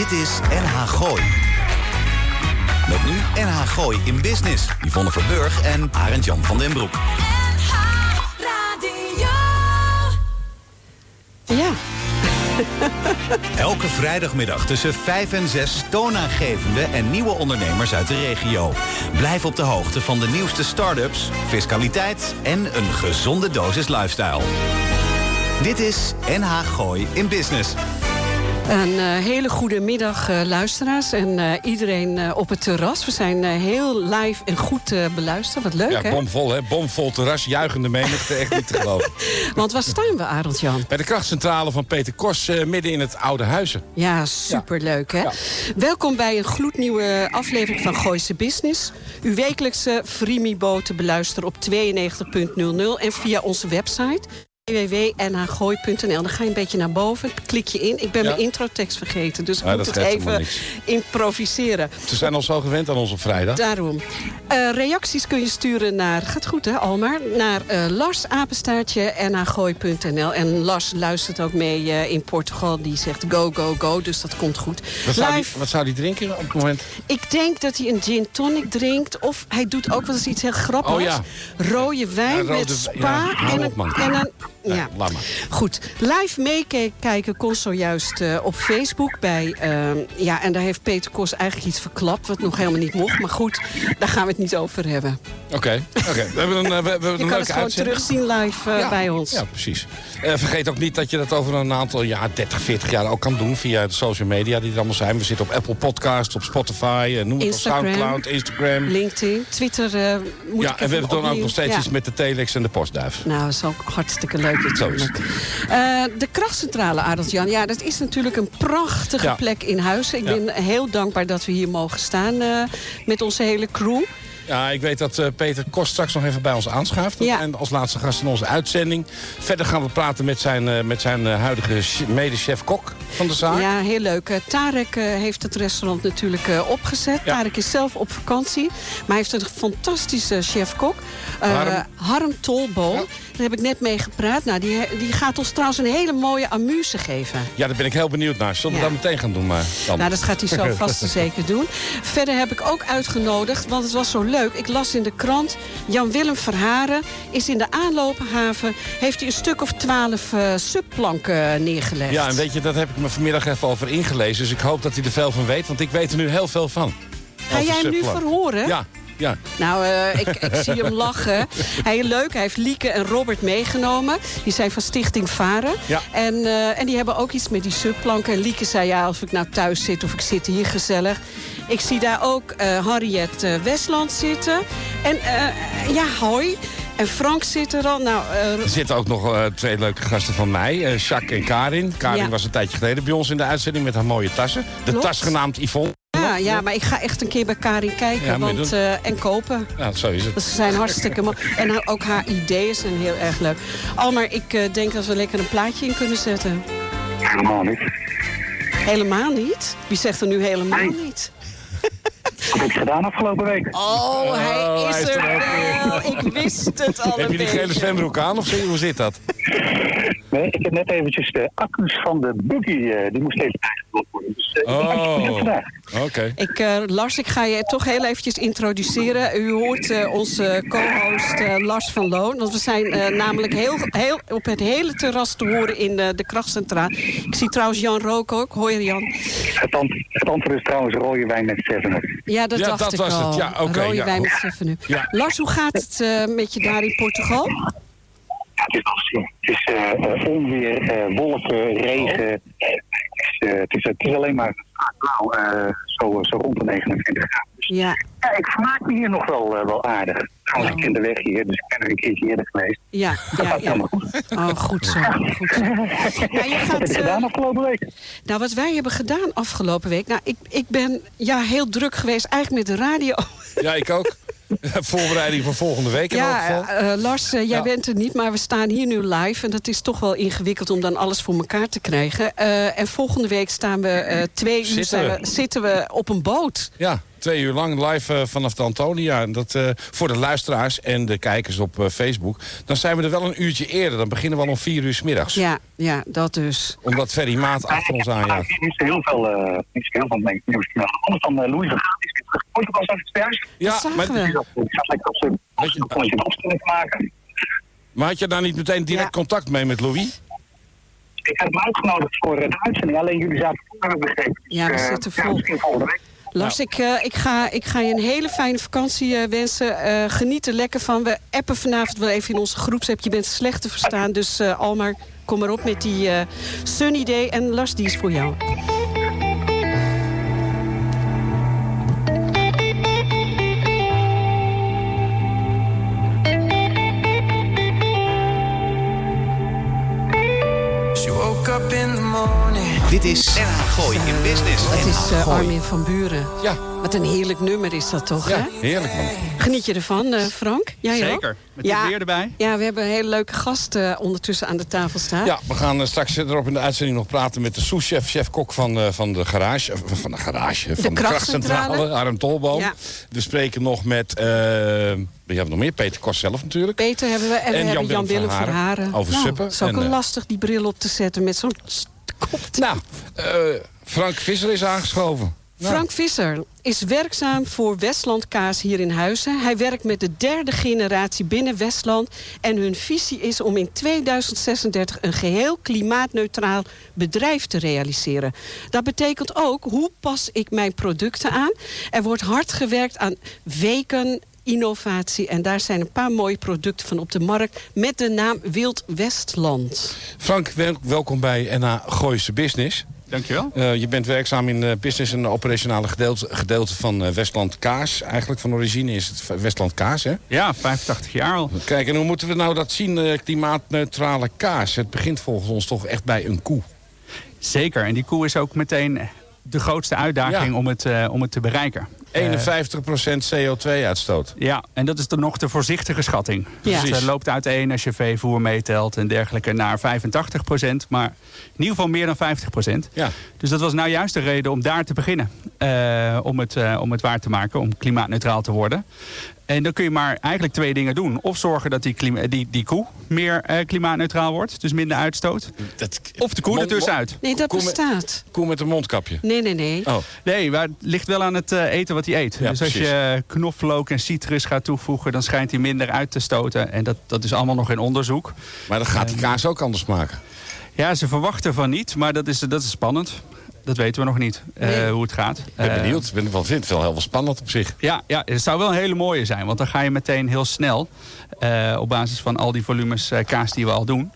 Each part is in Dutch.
Dit is NH Gooi. Met nu NH Gooi in Business. Yvonne Verburg en Arend Jan van den Broek. Ja. Elke vrijdagmiddag tussen 5 en 6 toonaangevende en nieuwe ondernemers uit de regio. Blijf op de hoogte van de nieuwste start-ups, fiscaliteit en een gezonde dosis lifestyle. Dit is NH Gooi in Business. Een uh, hele goede middag, uh, luisteraars. En uh, iedereen op het terras. We zijn heel live en goed beluisterd. Wat leuk, ja, hè? bomvol, hè? Bomvol terras, juichende menigte. Echt niet te geloven. Want waar staan we, Arend Jan? Bij de krachtcentrale van Peter Kos, midden in het Oude Huizen. Ja, superleuk, hè? Ja. Welkom bij een gloednieuwe aflevering van Gooise Business. Uw wekelijkse Freemibo te beluisteren op 92.00 en via onze website www.nhgooi.nl. Dan ga je een beetje naar boven, klik je in. Ik ben Ja. mijn introtekst vergeten, dus ik Ja, moet het even improviseren. Ze zijn al zo gewend aan ons op vrijdag. Daarom. Eh, reacties kun je sturen naar, gaat goed hè Almar, naar eh Lars Apenstaartje nhgooi.nl. En Lars luistert ook mee eh, in Portugal. Die zegt go, go, go, dus dat komt goed. Wat zou, die, Live, wat zou die drinken op het moment? ik denk dat hij een gin tonic drinkt. Of hij doet ook wel eens iets heel grappigs. Oh ja. Rode wijn rode met spa. en, een, en een... Nee, Ja. laat maar. Goed, live meekijken kon zojuist eh, op Facebook bij... eh, ja, en daar heeft Peter Kos eigenlijk iets verklapt... wat nog helemaal niet mocht. Maar goed, daar gaan we het niet over hebben. Oké, oké. we hebben een, eh, we, we hebben Je een kan leuke het gewoon uitzending. terugzien live eh, Ja, bij ons. Ja, precies. Vergeet ook niet dat je dat over een aantal jaar, 30, 40 jaar ook kan doen... via de social media die er allemaal zijn. We zitten op Apple Podcasts, op Spotify, noem het op. Soundcloud, Instagram. LinkedIn, Twitter moet ja, ik en we hebben dan ook nog steeds Ja. iets met de telex en de postduif. Nou, dat is ook hartstikke leuk Zo is natuurlijk. Eh, de krachtcentrale, Adelt-Jan. Ja, dat is natuurlijk een prachtige Ja. plek in huis. Ik Ja. ben heel dankbaar dat we hier mogen staan eh, met onze hele crew. Ja, ik weet dat eh, Peter Kost straks nog even bij ons aanschuift. Ja. En als laatste gast in onze uitzending. Verder gaan we praten met zijn, eh, met zijn huidige ch- mede-chef-kok van de zaak. Ja, heel leuk. Tarek heeft het restaurant natuurlijk opgezet. Ja. Tarek is zelf op vakantie. Maar hij heeft een fantastische chef-kok. Harm. Ja. Daar heb ik net mee gepraat. Nou, die, die gaat ons trouwens een hele mooie amuse geven. Ja, daar ben ik heel benieuwd naar. Zullen we Ja. dat meteen gaan doen? Maar dan? Nou, dat gaat hij zo vast en zeker doen. Verder heb ik ook uitgenodigd, want het was zo leuk. Ik las in de krant, Jan-Willem Verharen is in de aanloophaven... heeft hij een stuk of twaalf eh subplanken neergelegd. Ja, en weet je, dat heb ik me vanmiddag even over ingelezen. Dus ik hoop dat hij er veel van weet, want ik weet er nu heel veel van. Ga jij hem nu verhoren? Ja, ja. Nou, eh, ik, ik zie hem lachen. Hij is leuk. Hij heeft Lieke en Robert meegenomen. Die zijn van Stichting Varen. Ja. En, eh, en die hebben ook iets met die subplanken. En Lieke zei, ja, of ik nou thuis zit of ik zit hier gezellig. Ik zie daar ook eh, Harriet Westland zitten. En ja, hoi. En Frank zit er al. Nou, Er zitten ook nog twee leuke gasten van mij. Jacques en Karin. Karin Ja. was een tijdje geleden bij ons in de uitzending met haar mooie tassen. De Klopt. tas genaamd Yvonne. Ja, ja, maar ik ga echt een keer bij Karin kijken Ja, want, eh, en kopen. Ja, zo is het. Want Ze zijn hartstikke mooi. En nou, ook haar ideeën zijn heel erg leuk. Almar, ik eh, denk dat we lekker een plaatje in kunnen zetten. Helemaal niet. Helemaal niet? Wie zegt er nu helemaal Nee. niet? Wat heb ik gedaan afgelopen week? Oh, hij Oh, is hij is er er wel. Ik wist het al Heb je die gele zwembroek aan of hoe zit dat? Nee, ik heb net eventjes de accu's van de buggy, eh, die moest even bijgevuld worden. Dus Oh. ik gedaan. Oké. Ik, eh, Lars, ik ga je toch heel eventjes introduceren. U hoort onze co-host Lars van Loon. Want we zijn namelijk heel, heel, op het hele terras te horen in de krachtcentraal. Ik zie trouwens Jan Rook ook. Hoi Jan. Het, ant- het antwoord is trouwens rode wijn met 7 Ja, dat Ja, dacht dat ik was het. Ja, oké, Rode ja. wijn met Steffen nu. Ja. Lars, hoe gaat het met je daar in Portugal? Ja, het is eh, eh, onweer, eh, wolken, regen. Het, is, het, is, het is alleen maar blauw, eh, zo, zo rond de 29 graden. Dus, Ja, ja, ik vermaak me hier nog wel, wel aardig. Trouwens, ik ken de weg hier, dus ik ben er een keertje eerder geweest. ja, Dat ja. gaat ja. helemaal goed. Oh, goed zo. Goed zo. Nou, je Wat heb je gedaan afgelopen week? Nou, wat wij hebben gedaan afgelopen week... Nou, ik, ik ben ja, heel druk geweest eigenlijk met de radio. Ja, ik ook. Voorbereiding voor volgende week in elk Ja, geval. eh, Lars, eh, jij Ja. bent er niet, maar we staan hier nu live. En dat is toch wel ingewikkeld om dan alles voor elkaar te krijgen. Eh, en volgende week staan we eh, twee uur Zitten zijn we. we- zitten we op een boot. Ja, twee uur lang live eh, vanaf de Antonia. En dat, eh, voor de luisteraars en de kijkers op eh, Facebook. Dan zijn we er wel een uurtje eerder. Dan beginnen we al om vier uur 's middags. Ja, ja, dat dus. Omdat Ferry Maat achter ons aanjaagt. Niet zo heel veel, eh, niet zo heel veel nieuws. Anders dan eh, Louis van Gaal, die is weer terug. Ooit ook al zo'n thuis. Ja, zagen maar, Weet je- zijn opstelling te maken. maar had je daar niet meteen direct Ja. contact mee met Louis? Ik heb hem uitgenodigd voor de uitzending. Alleen jullie zaten voor, heb ik begrepen. Dus, Ja, we eh, zitten Ja, vol. misschien volgende week. Lars, ik, eh, ik, ga, ik ga je een hele fijne vakantie eh, wensen. Eh, geniet er lekker van. We appen vanavond wel even in onze groepsapp. Je bent slecht te verstaan, dus Almar, kom maar op met die Sunny Day. En Lars, die is voor jou. Dit is NH Gooi in Business. Het is eh. Armin van Buren. Ja, Wat een heerlijk nummer is dat toch, ja hè? heerlijk man. Geniet je ervan, eh, Frank? Jij ook? Zeker. Met ja, weer erbij. Ja, we hebben een hele leuke gast eh, ondertussen aan de tafel staan. Ja, we gaan straks erop in de uitzending nog praten met de souschef, chef-kok van, eh, van de garage. van de garage, van de, krachtcentrale. krachtcentrale, Arm Tolboom. Ja. We spreken nog met, we hebben nog meer, Peter Kors zelf natuurlijk. Peter hebben we en, we hebben Jan-Willem Jan-Willem van van Haren. Over nou, suppen. Het is ook En, wel lastig die bril op te zetten met zo'n Nou, eh, Frank Visser is aangeschoven. Nou, Frank Visser is werkzaam voor Westland Kaas hier in Huizen. Hij werkt met de derde generatie binnen Westland. En hun visie is om in 2036 een geheel klimaatneutraal bedrijf te realiseren. Dat betekent ook, hoe pas ik mijn producten aan? Er wordt hard gewerkt aan weken innovatie. En daar zijn een paar mooie producten van op de markt... met de naam Wild Westland. Frank, wel- welkom bij NH Gooise Business. Dankjewel. Eh, je bent werkzaam in de business en operationele gedeelte, gedeelte van eh, Westland Kaas. Eigenlijk van origine is het Westland Kaas, hè? Ja, 85 jaar al. Kijk, en hoe moeten we nou dat zien, eh, klimaatneutrale kaas? Het begint volgens ons toch echt bij een koe. Zeker. En die koe is ook meteen de grootste uitdaging Ja. om, het, eh, om het te bereiken. 51% CO2-uitstoot. Ja, en dat is dan nog de voorzichtige schatting. Ja. Dus het loopt uiteen als je veevoer meetelt en dergelijke naar 85% Maar in ieder geval meer dan 50% Ja. Dus dat was nou juist de reden om daar te beginnen. eh, om, het, eh, om het waar te maken, om klimaatneutraal te worden. En dan kun je maar eigenlijk twee dingen doen. Of zorgen dat die, klima- die, die koe meer eh, klimaatneutraal wordt, dus minder uitstoot. Dat, Of de koe er Mond- tussenuit. Nee, dat Koe met- bestaat. Koe met een mondkapje. Nee, nee, nee. Oh, Nee, maar het ligt wel aan het eh, eten wat hij eet. Ja, dus als precies. je knoflook en citrus gaat toevoegen... dan schijnt hij minder uit te stoten. En dat, dat is allemaal nog in onderzoek. maar dan gaat die kaas ook anders maken. Ja, ze verwachten van niet, maar dat is, dat is spannend. Dat weten we nog niet, eh, hoe het gaat. Ik ben Eh, benieuwd. Ik ben het wel heel wel spannend op zich. Ja, ja, het zou wel een hele mooie zijn. Want dan ga je meteen heel snel... eh, op basis van al die volumes eh, kaas die we al doen...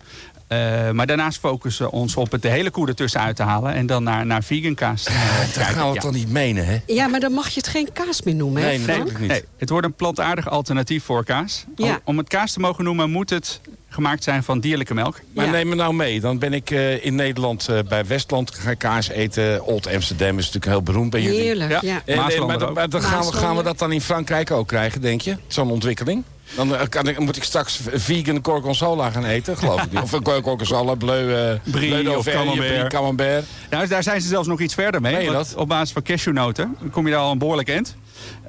Eh, maar daarnaast focussen we ons op het de hele koe ertussen uit te halen... en dan naar, naar vegan kaas Dat kijken. gaan we Ja. toch niet menen, hè? Ja, maar dan mag je het geen kaas meer noemen, hè, Nee, natuurlijk niet. Nee, het wordt een plantaardig alternatief voor kaas. Ja. Om, om het kaas te mogen noemen moet het gemaakt zijn van dierlijke melk. Maar Ja. neem me nou mee. Dan ben ik eh, in Nederland eh, bij Westland. Ga ik kaas eten. Old Amsterdam is natuurlijk heel beroemd bij jullie. Heerlijk, ja. Ja. En, maar dan, maar dan gaan, we, gaan we dat dan in Frankrijk ook krijgen, denk je? Zo'n ontwikkeling? Dan eh, kan ik, moet ik straks vegan gorgonzola gaan eten, geloof ik niet. Of een gorgonzola, bleu, eh Brie bleu of camembert. brie, camembert. Nou, daar zijn ze zelfs nog iets verder mee. Op basis van cashewnoten kom je daar al een behoorlijk eind.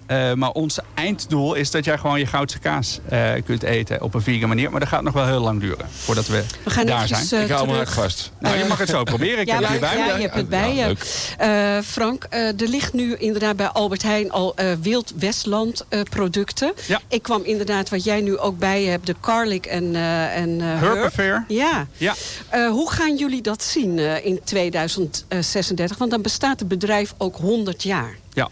Eh, maar ons einddoel is dat jij gewoon je goudse kaas eh, kunt eten op een vegan manier. Maar dat gaat nog wel heel lang duren voordat we, We gaan daar eventjes, zijn. eh, ik hou me vast. nou, je mag het zo proberen. Ik Ja, heb hierbij. ja, je hebt het bij Ja, je. Eh, Frank, eh, er ligt nu inderdaad bij Albert Heijn al eh, Wild Westland eh, producten. Ja. Ik kwam inderdaad, wat jij nu ook bij je hebt, de garlic en, eh en eh, Herb. Ja. Ja. Eh, hoe gaan jullie dat zien eh, in 2036? Want dan bestaat het bedrijf ook 100 jaar. Ja.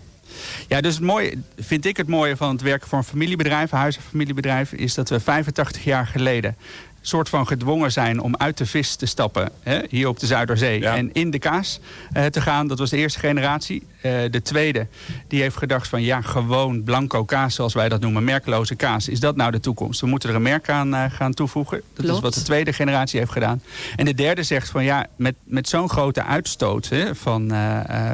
Ja, dus het mooie, vind ik het mooie van het werken voor een familiebedrijf, een huis- en familiebedrijf, is dat we 85 jaar geleden soort van gedwongen zijn om uit de vis te stappen hè, hier op de Zuiderzee Ja. en in de kaas eh, te gaan. Dat was de eerste generatie. De tweede, die heeft gedacht van ja, gewoon blanco kaas, zoals wij dat noemen, merkloze kaas. Is dat nou de toekomst? We moeten er een merk aan gaan toevoegen. Dat is wat de tweede generatie heeft gedaan. En de derde zegt van ja, met, met zo'n grote uitstoot hè, van,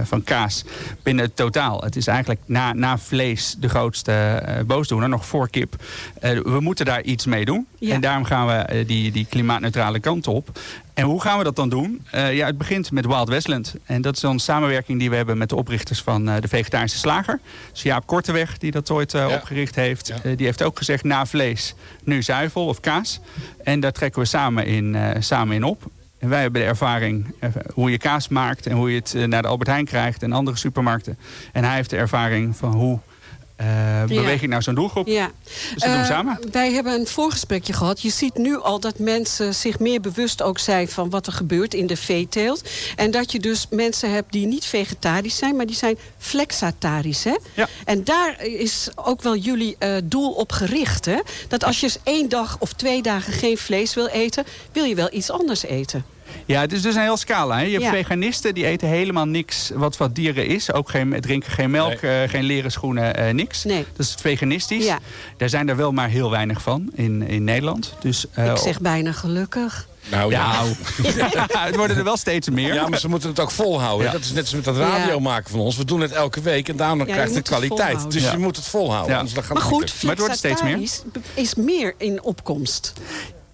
van kaas binnen het totaal. Het is eigenlijk na, na vlees de grootste boosdoener, nog voor kip. we moeten daar iets mee doen. En daarom gaan we die, die klimaatneutrale kant op. En hoe gaan we dat dan doen? Uh, ja, het begint met Wild Westland. En dat is een samenwerking die we hebben met de oprichters van uh, de Vegetarische Slager. Dus Jaap Korteweg, die dat ooit uh, opgericht heeft. die heeft ook gezegd, na vlees, nu zuivel of kaas. En daar trekken we samen in, samen in op. En wij hebben de ervaring hoe je kaas maakt... en hoe je het naar de Albert Heijn krijgt en andere supermarkten. En hij heeft de ervaring van hoe uh, beweeg ik naar zo'n doelgroep. Ja. Dus dat doen we eh, samen. Wij hebben een voorgesprekje gehad. Je ziet nu al dat mensen zich meer bewust ook zijn... van wat er gebeurt in de veeteelt. En dat je dus mensen hebt die niet vegetarisch zijn... maar die zijn flexatarisch. Hè? Ja. En daar is ook wel jullie uh, doel op gericht. Hè? Dat als je één dag of twee dagen geen vlees wil eten... wil je wel iets anders eten. Ja, het is dus een heel scala. Hè? Je hebt veganisten die eten helemaal niks wat wat dieren is. Ook geen, drinken geen melk, eh, geen leren schoenen, uh, niks. Nee. Dat is veganistisch. Ja. Daar zijn er wel maar heel weinig van in, in Nederland. Dus, uh, Ik zeg bijna gelukkig. Nou ja, het worden er wel steeds meer. Ja, maar ze moeten het ook volhouden. Dat is net zoals met dat radio maken van ons. We doen het elke week en daarom krijgt het kwaliteit. Dus je moet het volhouden. Ja. Gaat maar goed, maar het wordt steeds meer. is meer in opkomst.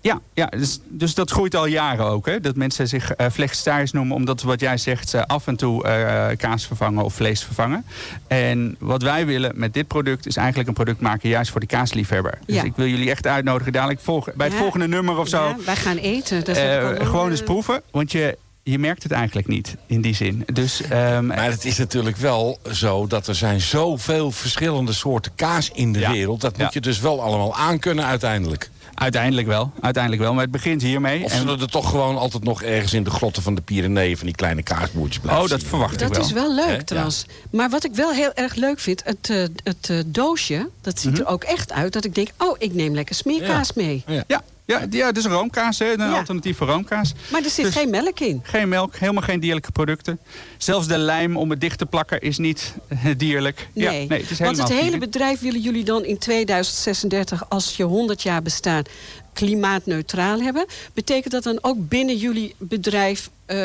Ja, ja dus, dus dat groeit al jaren ook. Hè? Dat mensen zich uh, flexitarisch noemen omdat, wat jij zegt, ze af en toe uh, kaas vervangen of vlees vervangen. En wat wij willen met dit product is eigenlijk een product maken juist voor de kaasliefhebber. Dus ik wil jullie echt uitnodigen dadelijk volg, bij het volgende nummer of zo. Ja, wij gaan eten. Dat uh, gewoon eens proeven, want je, je merkt het eigenlijk niet in die zin. Dus, um, maar het is natuurlijk wel zo dat er zijn zoveel verschillende soorten kaas in de wereld. Dat moet je dus wel allemaal aankunnen uiteindelijk. Uiteindelijk wel, uiteindelijk wel. Maar het begint hiermee. Of zullen er toch gewoon altijd nog ergens in de grotten van de Pyreneeën... van die kleine kaasboertjes blijven Oh, dat verwacht ik wel. Dat is wel leuk trouwens. Maar wat ik wel heel erg leuk vind, het, uh, het uh, doosje... dat ziet mhm. er ook echt uit dat ik denk... oh, ik neem lekker smeerkaas mee. ja. Ja, ja, het is een roomkaas, hè, een alternatief voor roomkaas. Maar er zit dus geen melk in. Geen melk, helemaal geen dierlijke producten. Zelfs de lijm om het dicht te plakken is niet eh, dierlijk. Nee, ja, nee het is want het hele bedrijf willen jullie dan in 2036, als je 100 jaar bestaat, klimaatneutraal hebben. Betekent dat dan ook binnen jullie bedrijf, uh,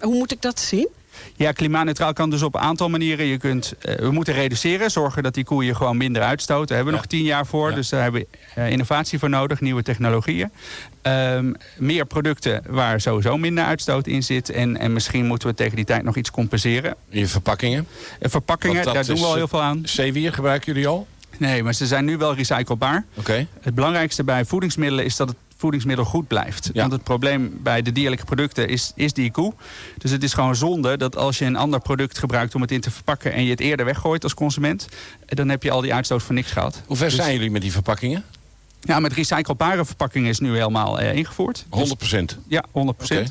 hoe moet ik dat zien? Ja, klimaatneutraal kan dus op een aantal manieren. Je kunt, uh, we moeten reduceren, zorgen dat die koeien gewoon minder uitstoten. Daar hebben we nog tien jaar voor, dus daar hebben we uh, innovatie voor nodig, nieuwe technologieën. Um, meer producten waar sowieso minder uitstoot in zit. En, en misschien moeten we tegen die tijd nog iets compenseren. Je verpakkingen? Uh, verpakkingen, daar doen we al heel veel aan. Zeewier gebruiken jullie al? Nee, maar ze zijn nu wel recyclebaar. Oké. Het belangrijkste bij voedingsmiddelen is dat het voedingsmiddel goed blijft. Want het probleem bij de dierlijke producten is, is die koe. Dus het is gewoon zonde dat als je een ander product gebruikt om het in te verpakken... en je het eerder weggooit als consument... dan heb je al die uitstoot voor niks gehad. Hoe ver dus- zijn jullie met die verpakkingen? Ja, met recyclebare verpakkingen is nu helemaal uh, ingevoerd. 100 procent? ja, 100 procent.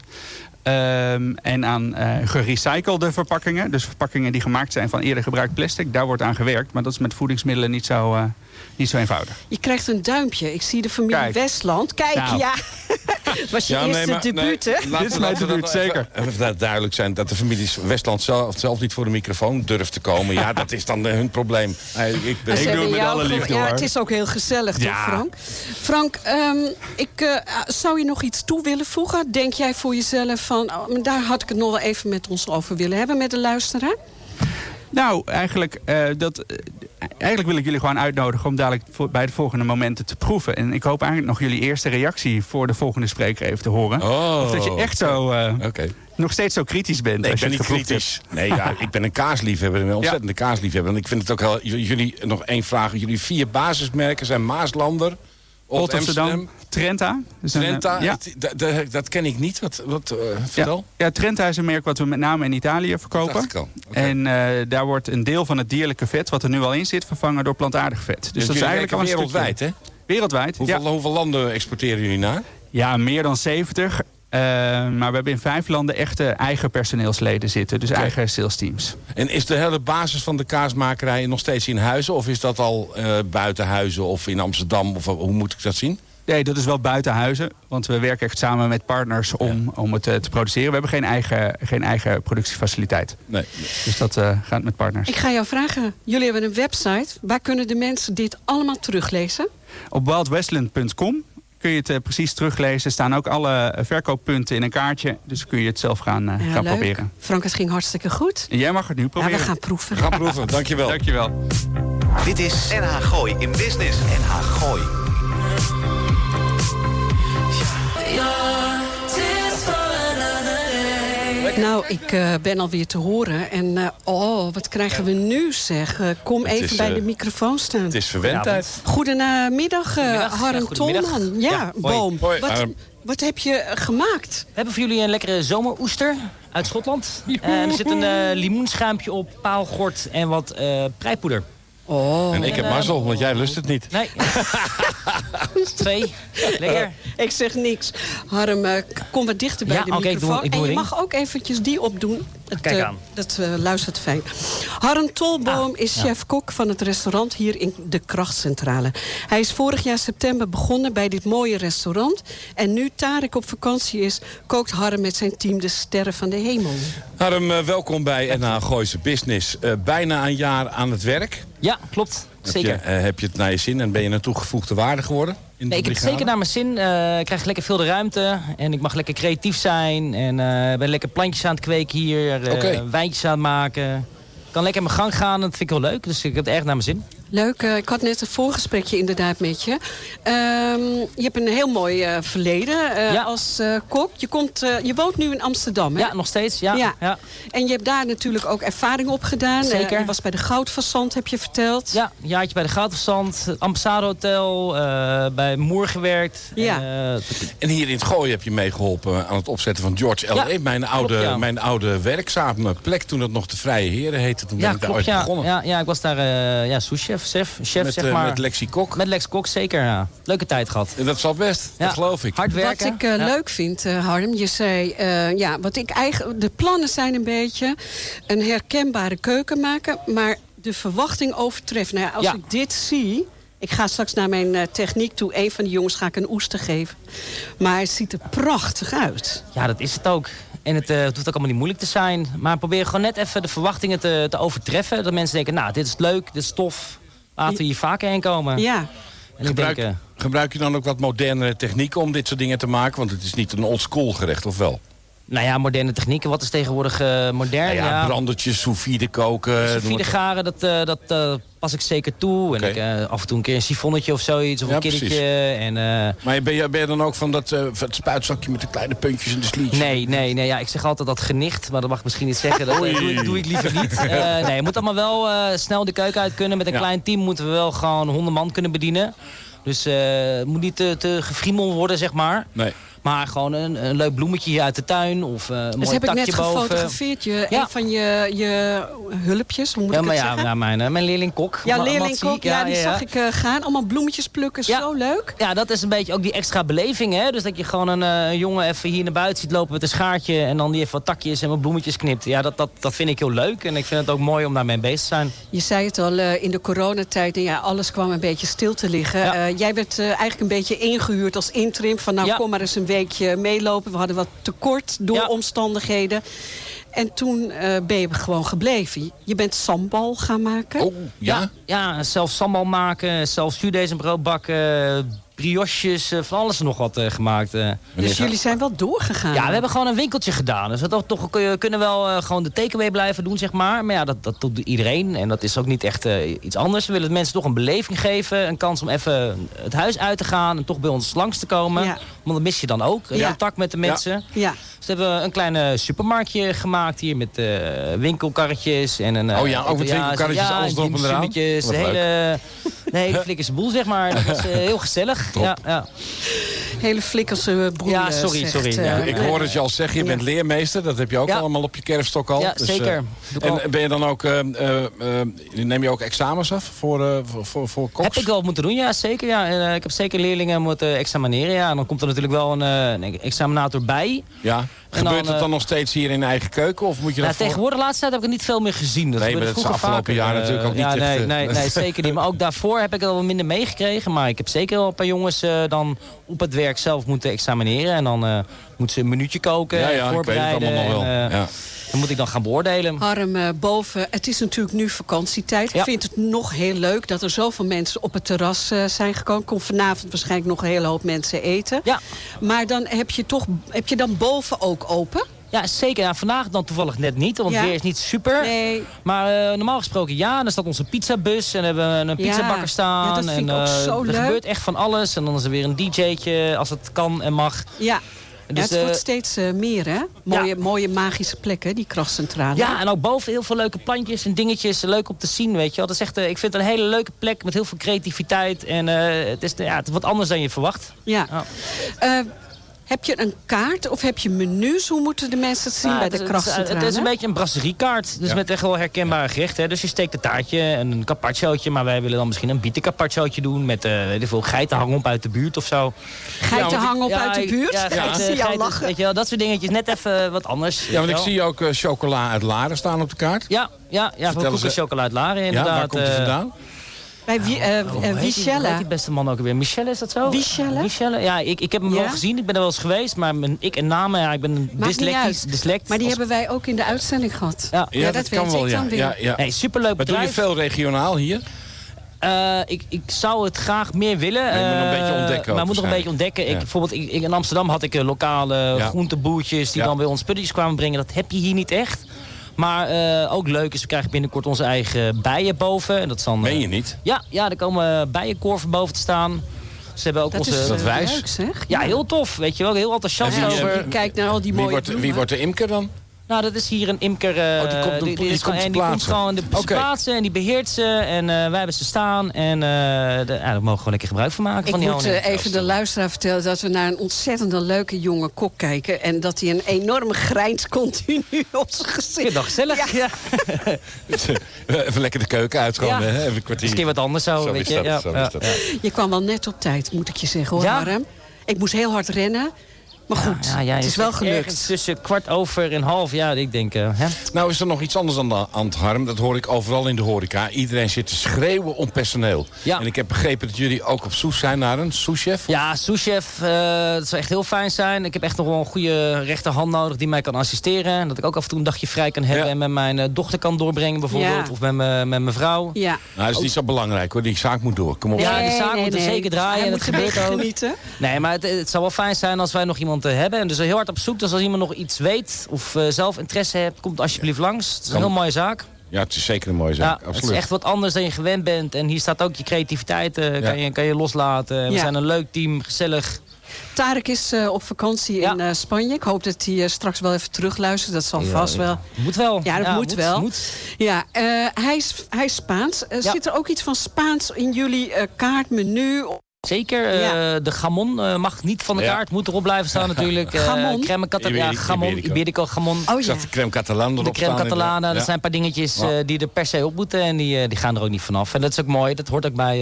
Um, en aan uh, gerecyclede verpakkingen. Dus verpakkingen die gemaakt zijn van eerder gebruikt plastic. Daar wordt aan gewerkt. Maar dat is met voedingsmiddelen niet zo, uh, niet zo eenvoudig. Je krijgt een duimpje. Ik zie de familie Kijk. Westland. Kijk, nou. ja. was je ja, eerste nee, debuut, nee, hè? Dit is mijn debuut, zeker. Even duidelijk zijn dat de familie Westland zelf, zelf niet voor de microfoon durft te komen. Ja, dat is dan hun probleem. Ik, ben, ik doe het met alle liefde, Ja, het is ook heel gezellig, ja. toch, Frank? Frank, um, ik, uh, zou je nog iets toe willen voegen? Denk jij voor jezelf van... Oh, daar had ik het nog wel even met ons over willen hebben, met de luisteraar? Nou, eigenlijk, uh, dat, uh, eigenlijk wil ik jullie gewoon uitnodigen om dadelijk voor, bij de volgende momenten te proeven. En ik hoop eigenlijk nog jullie eerste reactie voor de volgende spreker even te horen. Oh, of dat je echt zo, uh, okay. nog steeds zo kritisch bent. Nee, als ik ben niet kritisch. Nee, ja, ik ben een kaasliefhebber, een ontzettende ja. kaasliefhebber. En ik vind het ook heel, jullie, nog één vraag. Jullie vier basismerken zijn Maaslander... Old Amsterdam, Trenta. Dus Trenta, een, ja. dat, dat ken ik niet. Wat, wat uh, vertel? Ja. ja, Trenta is een merk wat we met name in Italië verkopen. Okay. En uh, daar wordt een deel van het dierlijke vet, wat er nu al in zit, vervangen door plantaardig vet. Dus, dus dat is eigenlijk al wereldwijd, hè? Wereldwijd, hoeveel, ja. hoeveel landen exporteren jullie naar? Ja, meer dan 70. Uh, maar we hebben in vijf landen echte eigen personeelsleden zitten. Dus okay. eigen sales teams. En is de hele basis van de kaasmakerij nog steeds in Huizen? Of is dat al uh, buiten Huizen of in Amsterdam? Of hoe moet ik dat zien? Nee, dat is wel buiten huizen. Want we werken echt samen met partners om, om het eh, te produceren. We hebben geen eigen, geen eigen productiefaciliteit. Nee. Dus dat eh, gaat met partners. Ik ga jou vragen, jullie hebben een website. Waar kunnen de mensen dit allemaal teruglezen? Op wildwestland.com kun je het eh, precies teruglezen. Er staan ook alle eh, verkooppunten in een kaartje. Dus kun je het zelf gaan, eh, Ja, gaan leuk. proberen. Frank, het ging hartstikke goed. En jij mag het nu Ja, proberen. we gaan proeven. Ga proeven, dankjewel. Dankjewel. Dit is NH Gooi in Business. NH Gooi. Nou, ik eh, ben alweer te horen. En eh, oh, wat krijgen we nu zeg. Eh, kom Het even is, bij de microfoon staan. Het is verwendheid. Goedemiddag, uh, Goedemiddag. Harm Ja. Tolman. Ja, Ja, hoi. Boom. Hoi, Wat, wat heb je gemaakt? We hebben voor jullie een lekkere zomeroester uit Schotland. Er zit een eh, limoenschuimpje op, paalgort en wat eh prijpoeder. Oh. En ik heb mazzel, want jij lust het niet. Nee. Twee. Lekker. Ik zeg niks. Harm, eh, kom wat dichter bij Ja, de oké, ik doe- microfoon. ik doe en je mag ook eventjes die opdoen. Het, Kijk eh, aan. dat eh, luistert fijn. Harm Tolboom Ah, is ja. chef-kok van het restaurant hier in de Krachtcentrale. Hij is vorig jaar september begonnen bij dit mooie restaurant. En nu Tarek op vakantie is, kookt Harm met zijn team de sterren van de hemel. Harm, welkom bij NH Gooise Business. Eh, bijna een jaar aan het werk. Ja, klopt. Zeker. Heb je, eh, heb je het naar je zin en ben je een toegevoegde waarde geworden? In Nee, ik heb het zeker naar mijn zin. Eh, ik krijg lekker veel de ruimte. En ik mag lekker creatief zijn. En eh, ben lekker plantjes aan het kweken hier. Oké. Wijntjes aan het maken. Ik kan lekker mijn gang gaan. Dat vind ik heel leuk. Dus ik heb het erg naar mijn zin. Leuk, eh, ik had net een voorgesprekje inderdaad met je. Ehm, je hebt een heel mooi eh, verleden eh, Ja. als eh, kok. Je, komt, eh, je woont nu in Amsterdam, hè? Ja, nog steeds. Ja. Ja. ja. En je hebt daar natuurlijk ook ervaring op gedaan. Zeker. Je was bij de Goudfasant, heb je verteld. Ja, een jaartje bij de Goudverstand, het Ambassade Hotel, eh, bij Moer gewerkt. Ja. En, eh, En hier in het Gooi heb je meegeholpen aan het opzetten van George L.A. Ja, mijn, oude, klopt, mijn oude werkzame plek toen het nog de Vrije Heren heette. Toen ben ik daar ooit Ja. begonnen. Ja, ja, ik was daar eh ja, souschef, chef, chef met, zeg eh, maar. met Lexi Kok. Met Lex Kok, zeker. Ja. Leuke tijd gehad. En dat zal best, Ja. dat geloof ik. Hard werken. Wat ik eh, Ja. leuk vind, eh, Harm, je zei... eh, ja, wat ik eigenlijk, de plannen zijn een beetje een herkenbare keuken maken... maar de verwachting overtreffen. Nou ja, als Ja. ik dit zie... Ik ga straks naar mijn eh, techniek toe. Een van de jongens ga ik een oester geven. Maar het ziet er prachtig uit. Ja, dat is het ook. En het, eh, het hoeft ook allemaal niet moeilijk te zijn. Maar probeer gewoon net even de verwachtingen te, te overtreffen. Dat mensen denken, nou, dit is leuk, dit is tof. Laten we hier vaker heen komen. Ja, En ik Gebruik, denk, eh, gebruik je dan ook wat moderne technieken om dit soort dingen te maken? Want het is niet een oldschool gerecht, of wel? Nou ja, moderne technieken. Wat is tegenwoordig eh, modern? Nou ja, brandertjes, sous koken. Sous garen, dat, eh, dat eh, pas ik zeker toe. En ik, af en toe een keer een sifonnetje of zoiets. Of Ja, een precies. En, Maar ben je, ben je dan ook van dat het spuitzakje met de kleine puntjes en de sliertjes? nee, nee, nee. Ja, ik zeg altijd dat genicht. Maar dat mag ik misschien niet zeggen. Dat doe, ik- doe ik liever niet. Nee, je moet allemaal wel snel de keuken uit kunnen. Met een Ja. klein team moeten we wel gewoon 100 man kunnen bedienen. Dus het moet niet te, te gefriemel worden, zeg maar. Nee. Maar gewoon een, een leuk bloemetje hier uit de tuin. Of eh, een dus mooi heb ik net boven. gefotografeerd. Je, Ja. Een van je, je hulpjes, hoe moet Ja, ik maar het ja, zeggen? ja, mijn, eh, mijn leerling Kok. Ja, leerling kok. Ja, die zag ik eh, gaan. Allemaal bloemetjes plukken. Zo leuk. Ja, dat is een beetje ook die extra beleving, hè. Dus dat je gewoon een, jongen even hier naar buiten ziet lopen met een schaartje... en dan die even wat takjes en wat bloemetjes knipt. Ja, dat, dat, dat vind ik heel leuk. En ik vind het ook mooi om daarmee bezig te zijn. Je zei het al, in de coronatijd, ja, alles kwam een beetje stil te liggen. Jij werd eigenlijk een beetje ingehuurd als interim. Van nou, kom maar eens een weekje meelopen. We hadden wat tekort door Ja. omstandigheden. En toen eh, ben je gewoon gebleven. Je bent sambal gaan maken. Oh, ja? Ja, zelf sambal maken, zelf zuurdesembrood bakken... brioches, eh, van alles en nog wat eh, gemaakt. eh. Dus jullie zijn wel doorgegaan. Ja, we hebben gewoon een winkeltje gedaan. Dus we toch, toch kun je- kunnen wel gewoon de takeaway blijven doen, zeg maar. Maar ja, dat, dat doet iedereen. En dat is ook niet echt iets anders. We willen mensen toch een beleving geven. Een kans om even het huis uit te gaan. En toch bij ons langs te komen. Ja. Want dat mis je dan ook. Ja. Contact met de mensen. Ja. Dus we hebben een klein supermarktje gemaakt hier. Met eh, winkelkarretjes. En een, Oh ja, ook met winkelkarretjes, ja, alles erop en eraan. hele, flikkerse boel, zeg maar. Dat eh, heel gezellig. Ja, ja. Hele flikkerse boel. Ja, eh, sorry, zegt, sorry. eh, Ja, Ik hoor het je al zeggen, je bent leermeester. Dat heb je ook Ja. allemaal op je kerfstok al. Ja, Dus, zeker. eh, en ben je dan ook, eh, eh, eh, neem je ook examens af voor, eh, voor, voor, koks? Heb ik wel moeten doen, ja, zeker. Ja. En, eh, ik heb zeker leerlingen moeten examineren. Ja. En dan komt er natuurlijk wel een, eh, een examinator bij. Ja, Gebeurt het eh, dan nog steeds hier in eigen keuken? Of moet je dat voor- tegenwoordig, de laatste tijd heb ik er niet veel meer gezien. Dat Nee, maar dat is vroeger afgelopen vaker. jaar Eh, natuurlijk ook ja, niet nee, echt, nee, eh, nee, zeker niet. Maar ook daarvoor heb ik het wel minder meegekregen. Maar ik heb zeker wel een paar jongens eh, dan op het werk zelf moeten examineren. En dan moeten ze een minuutje koken, Ja, ja, ik weet het voorbereiden. allemaal nog wel. en, eh, Ja. Dan moet ik dan gaan beoordelen. Harm, eh, boven, het is natuurlijk nu vakantietijd. Ja. Ik vind het nog heel leuk dat er zoveel mensen op het terras eh, zijn gekomen. Komt vanavond waarschijnlijk nog een hele hoop mensen eten. Ja. Maar dan heb je toch heb je dan boven ook open? Ja, zeker. Ja, vandaag dan toevallig net niet, want Ja. het weer is niet super. Nee. Maar eh, normaal gesproken ja. Dan staat onze pizzabus en hebben we een pizzabakker staan. Ja, dat vind en, ik ook eh, zo er leuk. gebeurt echt van alles. En dan is er weer een dj'tje als het kan en mag. Ja. Dus, ja, het eh, wordt steeds eh, meer, hè? Mooie, mooie magische plekken, die krachtcentrale. Ja, en ook boven heel veel leuke plantjes en dingetjes. Leuk om te zien, weet je wel. Dat is echt, eh, ik vind het een hele leuke plek met heel veel creativiteit. En eh, het, is, ja, het is wat anders dan je verwacht. Ja. Ja. Eh, heb je een kaart of heb je menus? Hoe moeten de mensen het zien Ja, bij de is- het is- krachtcentrale? het is een beetje een brasseriekaart. Dus Ja. met echt wel herkenbare gerechten. hè. Dus je steekt een taartje en een carpacciootje. Maar wij willen dan misschien een bietencarpacciootje doen. Met eh weet ik veel geiten op uit de buurt of zo. Geiten Ja, want hangen op Ja, uit de buurt? Ja, ik geiten- zie jou lachen. Weet je wel, dat soort dingetjes. Net even wat anders. Ja, want ik zie ook eh, chocola uit Laren staan op de kaart. Ja, ja, ja Vertel voor koeken eens, eh, chocola uit Laren Ja, inderdaad. waar komt die eh, vandaan? Bij wie, eh, eh, die- heet Wichelle. die beste man ook weer? Michelle is dat zo? Michelle? Michelle? Ja, ik, ik heb hem Ja? wel gezien. Ik ben er wel eens geweest. Maar mijn, ik en namen, ja, ik ben dyslectisch. Dyslect. Maar die Als- hebben wij ook in de uitzending gehad. Ja. Ja, dat weet ik dan weer. Ja, ja. Nee, superleuk Maar doe je bedrijf. veel regionaal hier? Eh, ik, ik zou het graag meer willen. Maar je moet nog een Eh, beetje ontdekken ook Maar moet nog een beetje ontdekken. Ik, Ja. bijvoorbeeld ik, in Amsterdam had ik eh, lokale Ja. groenteboertjes... die Ja. dan bij ons spulletjes kwamen brengen. Dat heb je hier niet echt. Maar eh, ook leuk is, we krijgen binnenkort onze eigen bijen boven. En dat is dan, eh, Meen je niet? Ja, ja, er komen bijenkorven boven te staan. Ze hebben ook Dat onze... is dat eh, wijs? leuk, zeg. Ja, heel tof, weet je wel. Heel enthousiast En wie, over. Je kijkt naar al die Wie mooie wordt, wie wordt de imker dan? Nou, dat is hier een imker. eh, Oh, die komt op- die is komt en die komt gewoon de ze plaatsen en die beheert ze. En eh, wij hebben ze staan. En eh, de, ja, daar mogen we gewoon lekker gebruik van maken. Ik van die moet eh, even de luisteraar vertellen dat we naar een ontzettend leuke jonge kok kijken. En dat hij een enorme grijns continu op zijn Ik gezicht. vind het nog gezellig. Ja. Even lekker de keuken uit gewoon, Ja. hè? Even een kwartier. keer wat anders zo, Zo weet is je. dat, ja, zo. Je kwam wel net op tijd, moet ik je zeggen hoor, Ja? Harm. Ik moest heel hard rennen. Maar goed, Ja, ja, het is wel gelukt. Tussen kwart over en half, ja, ik denk... eh, hè? Nou is er nog iets anders aan de het harm. Dat hoor ik overal in de horeca. Iedereen zit te schreeuwen om personeel. Ja. En ik heb begrepen dat jullie ook op zoek zijn naar een souschef. Ja, souschef, eh dat zou echt heel fijn zijn. Ik heb echt nog wel een goede rechterhand nodig die mij kan assisteren. En dat ik ook af en toe een dagje vrij kan hebben... Ja. en met mijn eh, dochter kan doorbrengen bijvoorbeeld. Ja. Of met, mijn- met mijn vrouw. Ja. Nou, dat is niet zo belangrijk hoor. Die zaak moet door. Kom op. Ja, die zaak nee, moet er nee. zeker draaien Hij en moet dat gebeurt ook. genieten. Nee, maar het, het zou wel fijn zijn als wij nog iemand eh, hebben. En dus heel hard op zoek. Dus als iemand nog iets weet of eh, zelf interesse hebt, komt alsjeblieft langs. Het is een heel mooie zaak. Ja, het is zeker een mooie Ja, zaak. het is Absoluut. echt wat anders dan je gewend bent. En hier staat ook je creativiteit, eh, kan, je, kan je loslaten. We Ja. zijn een leuk team, gezellig. Tarek is eh, op vakantie Ja. in eh, Spanje. Ik hoop dat hij straks wel even terugluistert. Dat zal vast wel. Moet wel. Ja, dat moet wel. Moet. Ja, eh, hij, is, hij is Spaans. Ja. Zit er ook iets van Spaans in jullie eh, kaartmenu? Zeker, eh, de gamon eh, mag niet van de Ja. kaart. Moet erop blijven staan natuurlijk. Eh, Gamon? crème cata- ja, Iberico. gamon, Iberico. Iberico gamon. Oh Ik ja. zag de crème catalan erop De crème staan, catalana, dat Ja. zijn een paar dingetjes eh, die er per se op moeten. En die, eh, die gaan er ook niet vanaf. En dat is ook mooi. Dat hoort ook bij,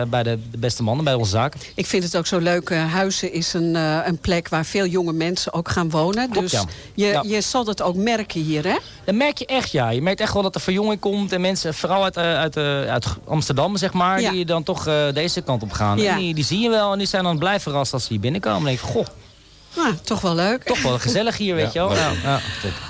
eh, bij de, de beste mannen, bij onze zaak. Ik vind het ook zo leuk. eh, Huizen is een, eh, een plek waar veel jonge mensen ook gaan wonen. Klopt, dus ja. je, Ja. je zal dat ook merken hier, hè? Dat merk je echt, ja. Je merkt echt wel dat er verjonging komt. En mensen, vooral uit, uit, eh, uit Amsterdam, zeg maar... Ja. die dan toch eh, deze kant op gaan. Ja. Die, die zie je wel en die zijn dan blij verrast als ze hier binnenkomen. Dan denk ik, goh, Nou, toch wel leuk. toch wel gezellig hier, weet je wel. leuk. Ja, ja.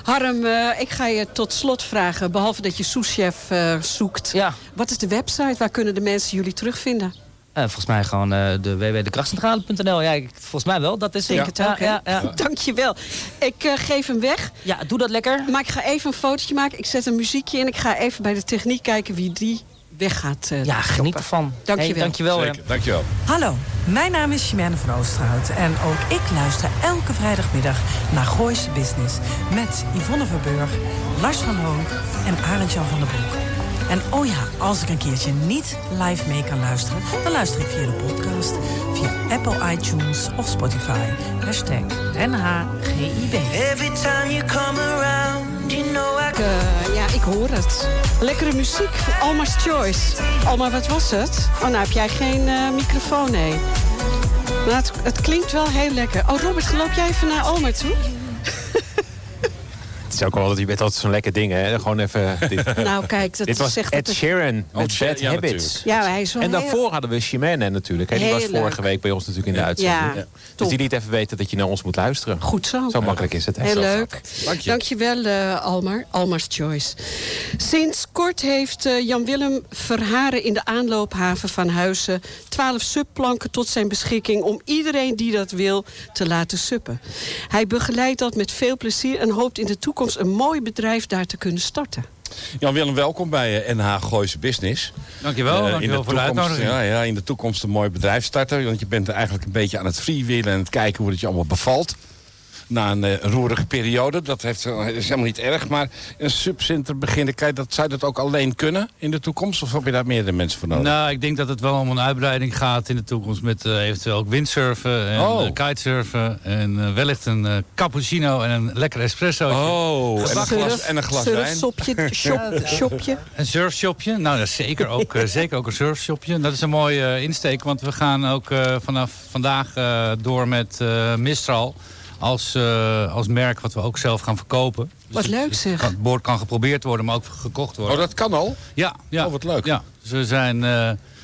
Harm, eh, ik ga je tot slot vragen. Behalve dat je souschef eh zoekt. Ja. Wat is de website? Waar kunnen de mensen jullie terugvinden? Eh, volgens mij gewoon eh, de www.dekrachtcentrale.nl. Ja, ik- volgens mij wel. Dat is Denk het ook, ja. Dankjewel. Ik eh, geef hem weg. ja, doe dat lekker. Maar ik ga even een fotootje maken. Ik zet een muziekje in. Ik ga even bij de techniek kijken wie die weg gaat eh, Ja, geniet shoppen. ervan. Dankjewel. Hey, dankjewel. hè. Zeker, dankjewel. Hallo, mijn naam is Chimène van Oosterhout en ook ik luister elke vrijdagmiddag naar Gooise Business met Yvonne Verburg, Lars van Loon en Arend-Jan van der Broek. En oh ja, als ik een keertje niet live mee kan luisteren, dan luister ik via de podcast, via Apple iTunes of Spotify. Hashtag NHGIB. Every time you come around, you know I ja, ik hoor het. Lekkere muziek Alma's Choice. Alma, wat was het? Oh, nou heb jij geen eh, microfoon, nee. Maar het, het klinkt wel heel lekker. Oh, Robert, loop jij even naar Alma toe? Is ook wel, je bent altijd zo'n lekker ding, hè? Gewoon even... Dit, Nou, kijk, dat dit was zegt Ed Sheeran Oh, met ja, Habits. Ja, hij is En heel- daarvoor hadden we Shimane natuurlijk. Hè? Die was vorige leuk. week bij ons natuurlijk in de uitzending. Ja, Dus die liet even weten dat je naar ons moet luisteren. Goed zo. Zo makkelijk is het. Hè? Heel Zo leuk. Dank je. Dankjewel, eh Almar. Almar's Choice. Sinds kort heeft eh, Jan-Willem Verharen in de aanloophaven van Huizen... 12 subplanken tot zijn beschikking om iedereen die dat wil te laten suppen. Hij begeleidt dat met veel plezier en hoopt in de toekomst een mooi bedrijf daar te kunnen starten. Jan-Willem, welkom bij eh, NH Gooise Business. Dankjewel, Eh, in dankjewel voor de toekomst- uitnodiging. Ja, ja, in de toekomst een mooi bedrijf starten. Want je bent eigenlijk een beetje aan het freewheelen en het kijken hoe het je allemaal bevalt. Na een eh, roerige periode. Dat heeft, eh, is helemaal niet erg. Maar een subcenter beginnen, kijk, dat, zou dat ook alleen kunnen in de toekomst? Of heb je daar meerdere mensen voor nodig? Nou, ik denk dat het wel om een uitbreiding gaat in de toekomst... met eh, eventueel ook windsurfen en Oh. kitesurfen... en eh, wellicht een cappuccino en een lekker espresso. Oh, en een glas, en een glas wijn. Surfsopje, shop, shopje. Een surfshopje? Nou, dat is zeker ook, zeker ook een surfshopje. Dat is een mooie insteek, want we gaan ook eh, vanaf vandaag eh, door met eh, Mistral... Als, eh, als merk wat we ook zelf gaan verkopen. Dus Wat het- leuk zeg. het boord kan geprobeerd worden, maar ook gekocht worden. Oh, dat kan al? Ja, ja. Oh, wat leuk. Ja, dus we zijn eh,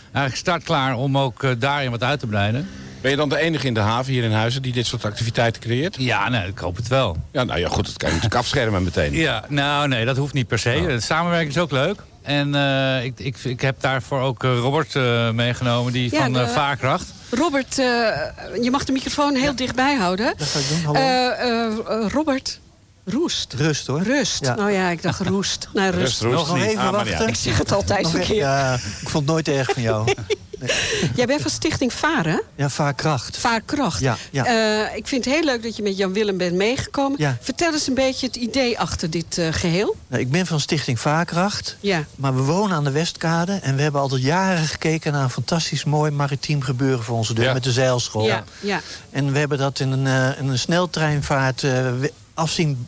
eigenlijk startklaar om ook eh, daarin wat uit te breiden. Ben je dan de enige in de haven hier in Huizen die dit soort activiteiten creëert? Ja, nee, ik hoop het wel. Ja, nou ja, goed, dat kan je natuurlijk afschermen meteen. Ja, nou nee, dat hoeft niet per se. De samenwerking is ook leuk. En eh, ik, ik, ik heb daarvoor ook eh, Robert eh, meegenomen, die Ja, van de- Vaarkracht. Robert, eh, je mag de microfoon heel dichtbij houden. Dat ga ik doen, hallo. Eh, eh, eh, Robert, roest. Rust hoor. Rust. Ja. Nou ja, ik dacht roest. Nou, rust. Rust, roest Nog even Ah, wachten. ja. Ik zeg het altijd Nog verkeerd. even- Ja, ik vond het nooit erg van jou. Jij bent van Stichting Varen, Ja, vaarkracht. Vaarkracht. Ja, ja. Eh, ik vind het heel leuk dat je met Jan-Willem bent meegekomen. Ja. Vertel eens een beetje het idee achter dit eh, geheel. Nou, ik ben van Stichting Vaarkracht. Ja. Maar we wonen aan de Westkade. En we hebben altijd jaren gekeken naar een fantastisch mooi maritiem gebeuren voor onze deur. Ja. Met de zeilschool. Ja, ja. En we hebben dat in een, eh, in een sneltreinvaart eh, afzien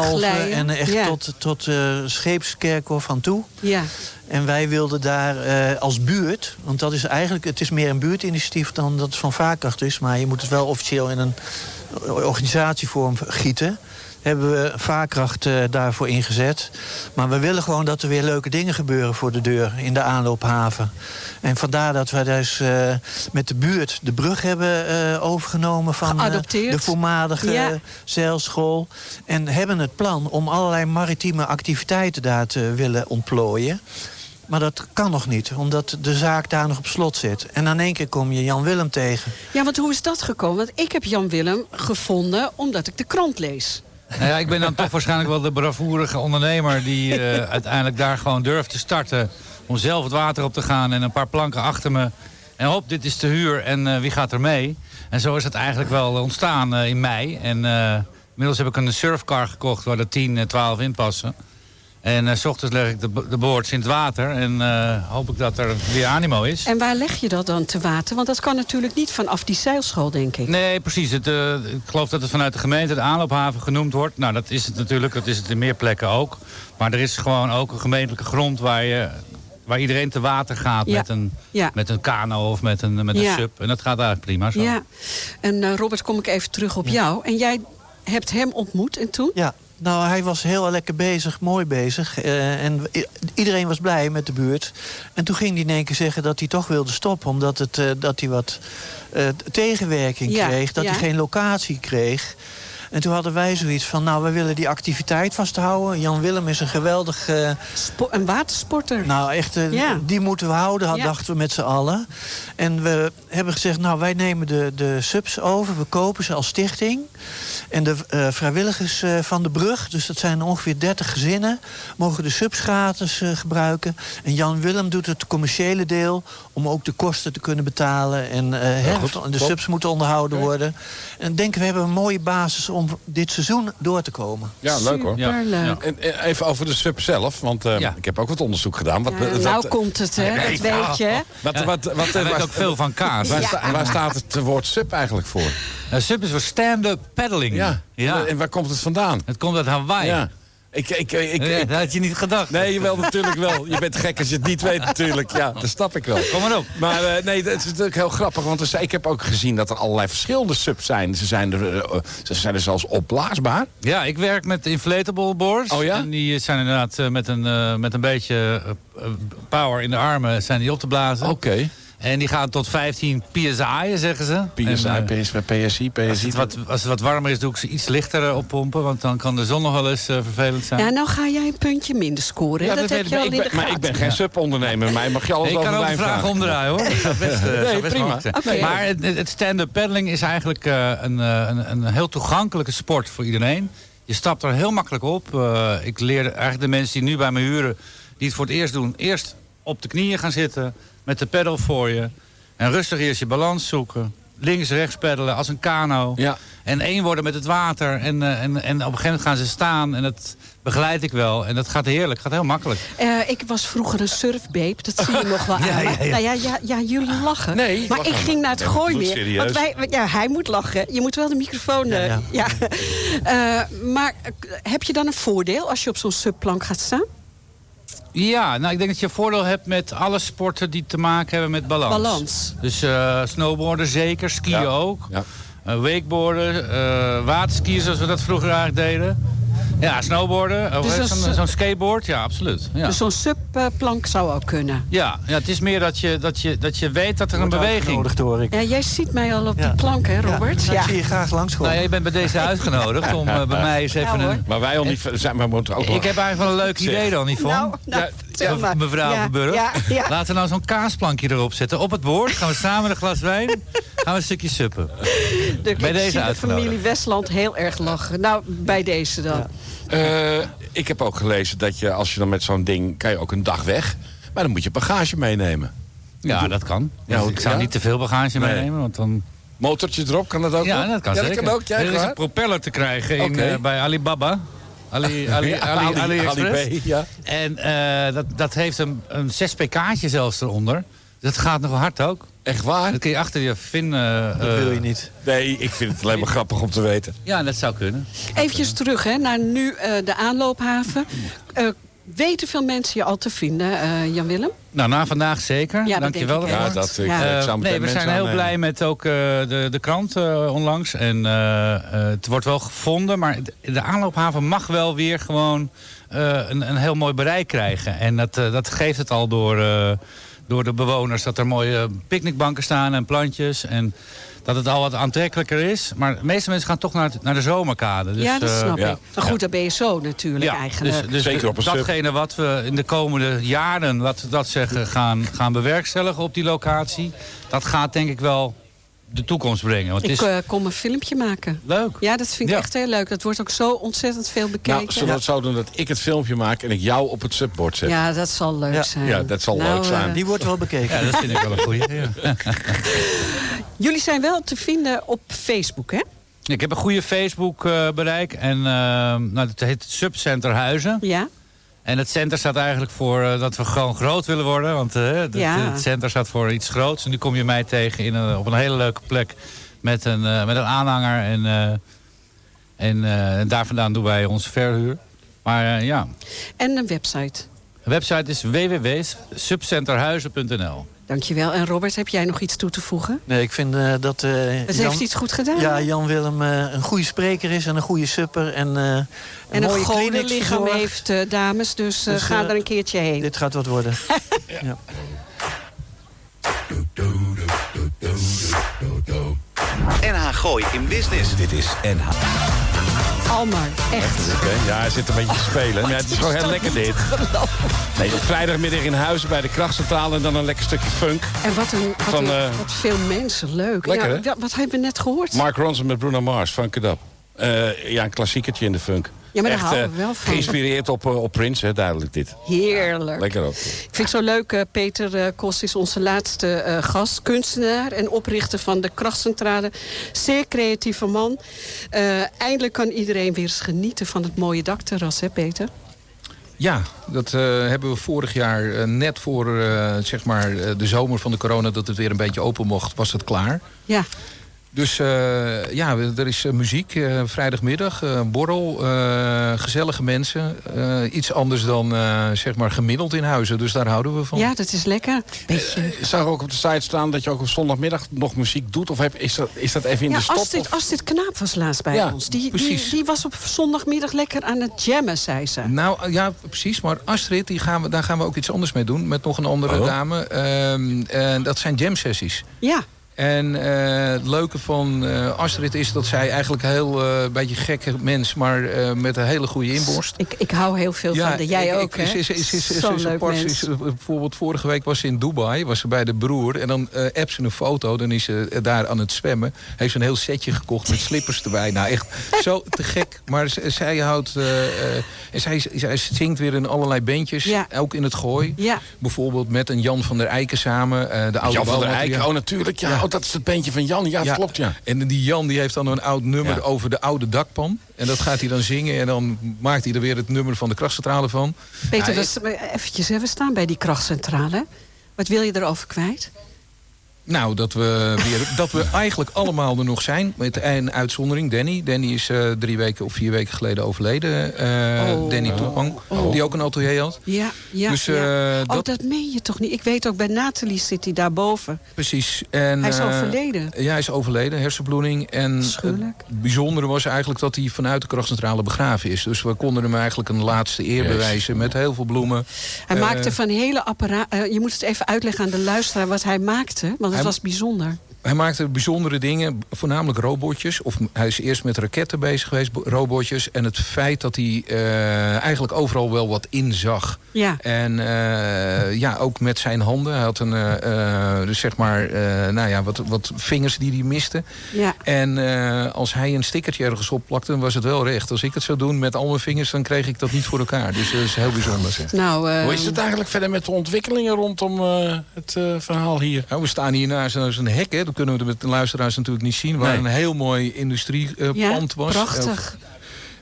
kalven. En echt ja. tot, tot eh scheepskerkhof aan toe. ja. En wij wilden daar eh, als buurt, want dat is eigenlijk, het is meer een buurtinitiatief dan dat het van vaarkracht is, maar je moet het wel officieel in een organisatievorm gieten. Hebben we vaarkracht eh, daarvoor ingezet. Maar we willen gewoon dat er weer leuke dingen gebeuren voor de deur in de aanloophaven. En vandaar dat wij dus eh, met de buurt de brug hebben eh, overgenomen van de voormalige Ja. zeilschool. En hebben het plan om allerlei maritieme activiteiten daar te willen ontplooien. Maar dat kan nog niet, omdat de zaak daar nog op slot zit. En in één keer kom je Jan Willem tegen. ja, want hoe is dat gekomen? Want ik heb Jan-Willem gevonden omdat ik de krant lees. Nou ja, ik ben dan toch waarschijnlijk wel de bravoerige ondernemer... die eh, uiteindelijk daar gewoon durft te starten... om zelf het water op te gaan en een paar planken achter me. En hop, dit is te huur en eh, wie gaat er mee? En zo is het eigenlijk wel ontstaan eh, in mei. En inmiddels heb ik een surfcar gekocht waar er 10, eh, 12 in passen. En eh, s ochtends leg ik de, de boords in het water en eh, hoop ik dat er weer animo is. En waar leg je dat dan te water? Want dat kan natuurlijk niet vanaf die zeilschool, denk ik. Nee, precies. Het, eh, ik geloof dat het vanuit de gemeente de aanloophaven genoemd wordt. Nou, dat is het natuurlijk. Dat is het in meer plekken ook. Maar er is gewoon ook een gemeentelijke grond waar, je, waar iedereen te water gaat Ja. met, een, Ja. met een kano of met een, met een Ja. sub. En dat gaat eigenlijk prima zo. Ja. En eh, Robert, kom ik even terug op jou. En jij hebt hem ontmoet en toen? Ja, nou, hij was heel lekker bezig, mooi bezig. Eh, en iedereen was blij met de buurt. En toen ging hij in één keer zeggen dat hij toch wilde stoppen... omdat het, eh, dat hij wat eh, tegenwerking Ja, kreeg, dat ja. hij geen locatie kreeg... En toen hadden wij zoiets van, nou, we willen die activiteit vasthouden. Jan Willem is een geweldig... eh, Spo- een watersporter. nou, echt, eh, Ja. die moeten we houden, had- Ja. dachten we met z'n allen. En we hebben gezegd, nou, wij nemen de, de subs over. We kopen ze als stichting. En de eh, vrijwilligers eh, van de brug, dus dat zijn ongeveer 30 gezinnen... mogen de subs gratis eh, gebruiken. En Jan Willem doet het commerciële deel... om ook de kosten te kunnen betalen. En eh, goed, de top. subs moeten onderhouden worden. En denken we hebben een mooie basis om dit seizoen door te komen. Ja, leuk hoor. Ja. Superleuk. En eh, even over de sub zelf, want eh, Ja. ik heb ook wat onderzoek gedaan. Wat, Ja, wat- nou wat- komt het, hè? Dat weet je. hè? wat, weet ook veel van kaas. Waar, sta- waar staat het woord sub eigenlijk voor? Eh, sub is voor stand-up paddling. Ja. ja. En waar komt het vandaan? Het komt uit Hawaii. Ik, ik, ik, dat had je niet gedacht. Nee, wel natuurlijk wel. Je bent gek als je het niet weet natuurlijk. Ja, dat snap ik wel. Kom maar op. Maar eh, nee, dat is natuurlijk heel grappig. Want ik heb ook gezien dat er allerlei verschillende subs zijn. Ze zijn er, eh, ze zijn er zelfs opblaasbaar. Ja, ik werk met inflatable boards. Oh ja? En die zijn inderdaad eh, met een, eh, met een beetje eh, eh, power in de armen zijn die op te blazen. Oké. En die gaan tot 15 psi, zeggen ze. PSI, En, eh, PSI, PSI, als, PSI. het wat, als het wat warmer is, doe ik ze iets lichter eh, oppompen. Want dan kan de zon nog wel eens eh, vervelend zijn. Ja, nou ga jij een puntje minder scoren. Ja, dat, heb ik, je maar al ik in de maar ik ben geen subondernemer. Mij mag je alles ik over kan ook de vraag vragen. omdraaien hoor. Dat best, Nee, best prima. Maar het, het stand-up paddling is eigenlijk eh, een, eh, een, een heel toegankelijke sport voor iedereen. Je stapt er heel makkelijk op. Ik leer eigenlijk de mensen die nu bij me huren, die het voor het eerst doen, eerst op de knieën gaan zitten met de pedal voor je. En rustig eerst je balans zoeken. Links, rechts peddelen als een kano. Ja. En één worden met het water. En, eh, en, en op een gegeven moment gaan ze staan. En dat begeleid ik wel. En dat gaat heerlijk. gaat heel makkelijk. Eh, ik was vroeger een surfbabe, dat zie je nog wel aan. Ja, ja. Nou ja, ja, ja, jullie lachen. Nee, maar ik ging naar het Nee, maar gooi doe het weer. Want wij, ja, hij moet lachen. Je moet wel de microfoon... eh, ja, Ja, Eh, maar heb je dan een voordeel als je op zo'n subplank gaat staan? Ja, nou ik denk dat je voordeel hebt met alle sporten die te maken hebben met balans. Balans. Dus eh, snowboarden zeker, skiën Ja. ook. Ja. Eh, wakeboarden, eh, waterskiën zoals we dat vroeger eigenlijk deden. Ja, snowboarden. Of Dus eh, zo'n skateboard, ja, absoluut. Ja. Dus zo'n subplank zou ook kunnen. ja, ja, het is meer dat je, dat je, dat je weet dat er een beweging... Uitgenodigd, hoor ik. Ja, jij ziet mij al op Ja. die plank, hè, Robert? Ja, Ja. ik zie je graag langskomen. Nou, ja, je bent bij deze uitgenodigd om eh, bij mij eens even een... Maar wij al niet zijn, maar we moeten ook wel- Ik heb eigenlijk wel een leuk Zeg. idee dan, Yvonne. Nou, nou, Ja, zeg maar. Mevrouw Ja, Verburg. Ja, ja. Laten we nou zo'n kaasplankje erop zetten. Op het bord gaan we samen een glas wijn. Gaan we een stukje suppen. Bij deze zie de uitgenodigd. familie Westland heel erg lachen. Nou, bij deze dan. Eh, ik heb ook gelezen dat je, als je dan met zo'n ding... kan je ook een dag weg. Maar dan moet je bagage meenemen. Ja, dat kan. Ja, Dus ik zou ja? niet te veel bagage Nee. meenemen, want dan... Motortje erop, kan dat ook Ja, dat kan ja, zeker. Dat kan ook, ja, er is een propeller te krijgen in, eh, bij Alibaba. Ali, Ali, Ali, Ali- AliExpress. Ali B, ja. En eh, dat, dat heeft een, een 6 pk'tje zelfs eronder. Dat gaat nog hard ook. Echt waar? Dat kun je achter je vin... eh, Dat eh, wil je niet. Nee, ik vind het alleen maar grappig om te weten. Ja, dat zou kunnen. Eventjes terug hè, naar nu eh, de aanloophaven. Eh, weten veel mensen je al te vinden, eh, Jan-Willem? Nou, na vandaag zeker. Ja, dat Dank je denk wel. Ja, dat, ik, Ja. nee, we zijn heel blij met ook eh, de, de krant eh, onlangs. En eh, eh, het wordt wel gevonden, maar de, de aanloophaven mag wel weer gewoon eh, een, een heel mooi bereik krijgen. En dat, dat geeft het al door, eh, door de bewoners. Dat er mooie picknickbanken staan en plantjes. En dat het al wat aantrekkelijker is. Maar de meeste mensen gaan toch naar, het- naar de zomerkade. Dus, ja, dat eh, snap ja. ik. Maar goed, dat ben je zo natuurlijk ja, eigenlijk. dus, dus Zeker op een sub. datgene wat we in de komende jaren, laten we dat zeggen, gaan, gaan bewerkstelligen op die locatie. Dat gaat denk ik wel de toekomst brengen. Want ik is eh, kom een filmpje maken. leuk. Ja, dat vind ik Ja. echt heel leuk. Dat wordt ook zo ontzettend veel bekeken. Nou, zullen we het zo doen dat ik het filmpje maak en ik jou op het subbord zet? Ja, dat zal leuk Ja. zijn. Ja, dat zal Nou, leuk zijn. eh, Die wordt wel bekeken. Ja, dat vind ik wel een goeie. Ja. jullie zijn wel te vinden op Facebook, hè? Ik heb een goede Facebook eh, bereik. En nou, het heet Subcenter Huizen. Ja. En het center staat eigenlijk voor eh, dat we gewoon groot willen worden. Want eh, het, Ja. het center staat voor iets groots. En nu kom je mij tegen in een, op een hele leuke plek met een, eh, met een aanhanger. En, en eh, daar vandaan doen wij onze verhuur. Maar ja, En een website. de website is www.subcenterhuizen.nl. Dankjewel. En Robert, heb jij nog iets toe te voegen? Nee, ik vind eh, dat... eh, Het Jan- heeft iets goed gedaan. Ja? Jan Willem een goede spreker is en een goede supper. En, eh, en een clinics lichaam heeft, dames. Dus, eh, Dus, ga er een keertje heen. Dit gaat wat worden. ja. NH Gooi in Business. Dit is NH. Almar, echt. Ja, hij zit een beetje te spelen. Maar ja, het is gewoon heel lekker dit. Nee, op vrijdagmiddag in Huizen bij de krachtcentrale en dan een lekker stukje funk. En wat, een, wat, Van, een- eh, wat veel mensen. Leuk. Lekker, ja, hè? wat hebben we net gehoord? Mark Ronson met Bruno Mars, Funk It Up. Eh, ja, een klassiekertje in de funk. Ja, maar daar houden eh, we wel van. Geïnspireerd op, eh, op Prince, hè, duidelijk dit. Heerlijk. Lekker ook. Ik vind het zo leuk. eh, Peter eh Kos is onze laatste eh, gast. Kunstenaar en oprichter van de Krachtcentrale. Zeer creatieve man. Eh, eindelijk kan iedereen weer eens genieten van het mooie dakterras, hè Peter? Ja, dat eh, hebben we vorig jaar eh, net voor eh, zeg maar, eh, de zomer van de corona... dat het weer een beetje open mocht, was het klaar. Ja. Dus eh, ja, er is eh, muziek, eh, vrijdagmiddag, borrel, eh, gezellige mensen. Eh, iets anders dan eh, zeg maar gemiddeld in huizen, dus daar houden we van. Ja, dat is lekker. Beetje... Ik zag ook op de site staan dat je ook op zondagmiddag nog muziek doet. Of heb, is, dat, is dat even in ja, de stop? Astrid, of- Astrid Knaap was laatst bij Ja, ons. Die, die, precies. die was op zondagmiddag lekker aan het jammen, zei ze. Nou ja, precies. Maar Astrid, die gaan we, daar gaan we ook iets anders mee doen. Met nog een andere Oh. dame. Ehm, en dat zijn jam sessies. Ja. En eh, het leuke van eh, Astrid is dat zij eigenlijk heel eh, een beetje gekke mens, maar eh, met een hele goede inborst. Ik, ik hou heel veel van haar. Jij ik- ook, ik- hè? Ze is, is, is, is, Zo'n is leuk mens. bijvoorbeeld vorige week was ze in Dubai, was ze bij de broer. En dan eh appt ze een foto, dan is ze daar aan het zwemmen. Heeft ze een heel setje gekocht met slippers erbij. Nou echt zo te gek. Maar zij houdt... en zij, zij zingt weer in allerlei bandjes, Ja. ook in het gooi. Ja. Bijvoorbeeld met een Jan van der Eiken samen. eh, de oude Jan van der. Eiken, oh natuurlijk. Ja, Oh, dat is het bandje van Jan. Ja, klopt ja. En die Jan die heeft dan een oud nummer Ja. over de oude dakpan. En dat gaat hij dan zingen. En dan maakt hij er weer het nummer van de krachtcentrale van. Peter, Ja, we, eventjes, hè, we staan bij die krachtcentrale. Wat wil je erover kwijt? Nou, dat we, weer, dat we eigenlijk allemaal er nog zijn. Met een uitzondering, Danny. Danny is eh, drie weken of vier weken geleden overleden. Eh, Oh. Danny Toepang, Oh. die ook een atelier had. Ja, ja, Dus, ja. eh, Oh, dat- dat meen je toch niet? Ik weet ook, bij Nathalie zit hij daarboven. Precies. En, Hij is overleden. Ja, hij is overleden, hersenbloeding. En het bijzondere was eigenlijk dat hij vanuit de krachtcentrale begraven is. Dus we konden hem eigenlijk een laatste eer bewijzen met heel veel bloemen. Hij maakte van hele apparaat... je moet het even uitleggen aan de luisteraar wat hij maakte. Want het Hij- was bijzonder. Hij maakte bijzondere dingen, voornamelijk robotjes. Of hij is eerst met raketten bezig geweest, bo- robotjes. En het feit dat hij eh, eigenlijk overal wel wat in zag. Ja. En eh, ja, ook met zijn handen. Hij had een, eh, eh, dus zeg maar, eh, nou ja, wat, wat vingers die hij miste. Ja. En eh, als hij een stickertje ergens opplakte, dan was het wel recht. Als ik het zou doen met al mijn vingers, dan kreeg ik dat niet voor elkaar. Dus dat is heel bijzonder. Nou, eh, Hoe is het eigenlijk verder met de ontwikkelingen rondom eh, het eh, verhaal hier? Nou, we staan hier naast een een hek, hè. Dat kunnen we met de luisteraars natuurlijk niet zien. Waar Nee. een heel mooi industriepand ja, was. prachtig.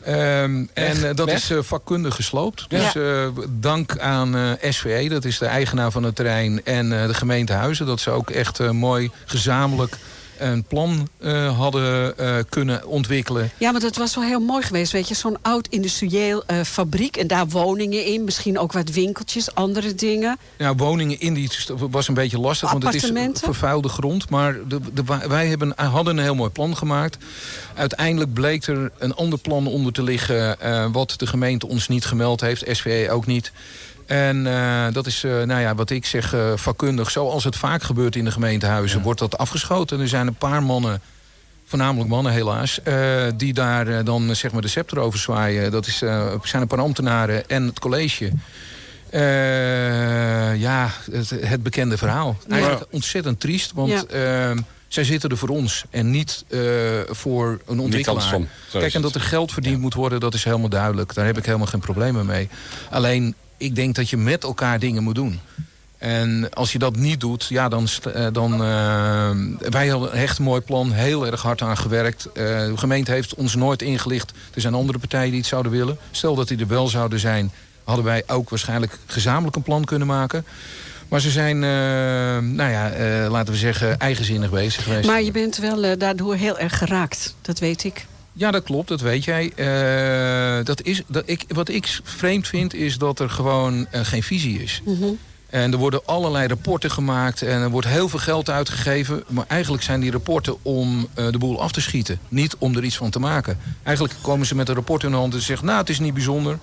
Ehm, en eh, dat weg. is eh, vakkundig gesloopt. Ja. Dus eh, dank aan eh, SVE, dat is de eigenaar van het terrein... en eh, de gemeente Huizen, dat ze ook echt eh, mooi gezamenlijk een plan eh, hadden eh, kunnen ontwikkelen. Ja, maar dat was wel heel mooi geweest. Weet je, zo'n oud industrieel eh, fabriek. En daar woningen in. Misschien ook wat winkeltjes, andere dingen. Ja, woningen in die was een beetje lastig, want het is vervuilde grond. Maar de, de, wij hebben, hadden een heel mooi plan gemaakt. Uiteindelijk bleek er een ander plan onder te liggen... wat de gemeente ons niet gemeld heeft, SVE ook niet. En eh, dat is, eh, nou ja, wat ik zeg, eh, vakkundig. Zoals het vaak gebeurt in de gemeentehuizen, wordt dat afgeschoten. Er zijn een paar mannen voornamelijk mannen helaas, die daar dan zeg maar de scepter over zwaaien. Dat is, zijn een paar ambtenaren en het college. Ja, het, het bekende verhaal. Eigenlijk ontzettend triest, want Ja. eh, zij zitten er voor ons en niet voor een ontwikkelaar. Kijk, en dat er geld verdiend moet worden, dat is helemaal duidelijk. Daar heb ik helemaal geen problemen mee. Alleen, ik denk dat je met elkaar dingen moet doen. En als je dat niet doet, ja, dan... eh, dan eh, wij een echt mooi plan, heel erg hard aan gewerkt. Eh, de gemeente heeft ons nooit ingelicht. Er zijn andere partijen die het zouden willen. Stel dat die er wel zouden zijn... hadden wij ook waarschijnlijk gezamenlijk een plan kunnen maken. Maar ze zijn, nou ja, laten we zeggen, eigenzinnig bezig geweest. Maar je bent wel daardoor heel erg geraakt. Dat weet ik. Ja, dat klopt, dat weet jij. Eh, dat is, dat ik, wat ik vreemd vind, is dat er gewoon eh, geen visie is. Mhm. En er worden allerlei rapporten gemaakt en er wordt heel veel geld uitgegeven. Maar eigenlijk zijn die rapporten om eh, de boel af te schieten. Niet om er iets van te maken. Eigenlijk komen ze met een rapport in de hand en zeggen... nou, het is niet bijzonder.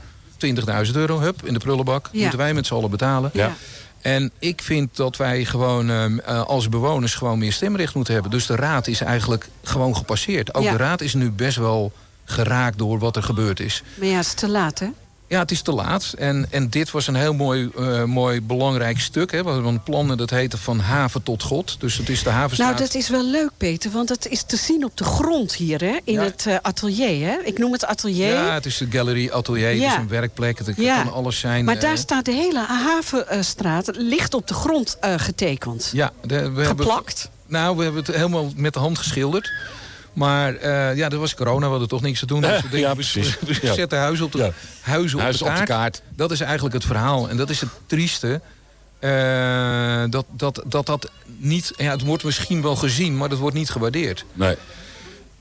20.000 euro, hup, in de prullenbak. Ja. Moeten wij met z'n allen betalen. Ja. En ik vind dat wij gewoon ehm, eh, als bewoners gewoon meer stemrecht moeten hebben. Dus de raad is eigenlijk gewoon gepasseerd. Ook Ja. de raad is nu best wel geraakt door wat er gebeurd is. Maar ja, het is te laat, hè? Ja, het is te laat. En, en dit was een heel mooi, eh, mooi belangrijk stuk. Hè. We hadden een plan dat heette van haven tot God. Dus het is de havenstraat. Nou, dat is wel leuk, Peter. Want het is te zien op de grond hier, hè? In Ja. het eh, atelier, hè? Ik noem het atelier. Ja, het is de gallery, atelier, het is een werkplek. Het Ja. kan alles zijn. Maar eh, daar staat de hele havenstraat licht op de grond eh, getekend. Ja, de- we Geplakt? Hebben, nou, we hebben het helemaal met de hand geschilderd. Maar eh, ja, dat was corona, we hadden toch niks te doen. Dus ja, we- precies. We Ja. zetten huizen op de, huizen op, Huizen de op de kaart. kaart. Dat is eigenlijk het verhaal. En dat is het trieste. eh, dat, dat, dat dat niet... Ja, het wordt misschien wel gezien, maar dat wordt niet gewaardeerd. Nee.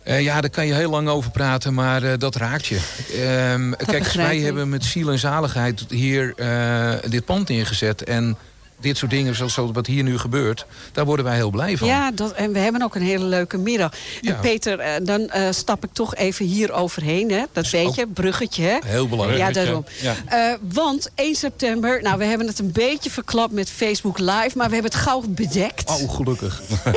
Eh, ja, daar kan je heel lang over praten, maar eh, dat raakt je. Ehm, kijk, wij hebben met ziel en zaligheid hier eh, dit pand neergezet. En dit soort dingen, zoals wat hier nu gebeurt, daar worden wij heel blij van. Ja, dat, en we hebben ook een hele leuke middag. Ja. En Peter, eh, dan eh, stap ik toch even hier overheen. Hè? Dat weet je, bruggetje. Hè? Heel belangrijk. Ja, daarom. Ja. Eh, want 1 september, nou, we hebben het een beetje verklapt met Facebook Live... maar we hebben het gauw bedekt. Oh, gelukkig.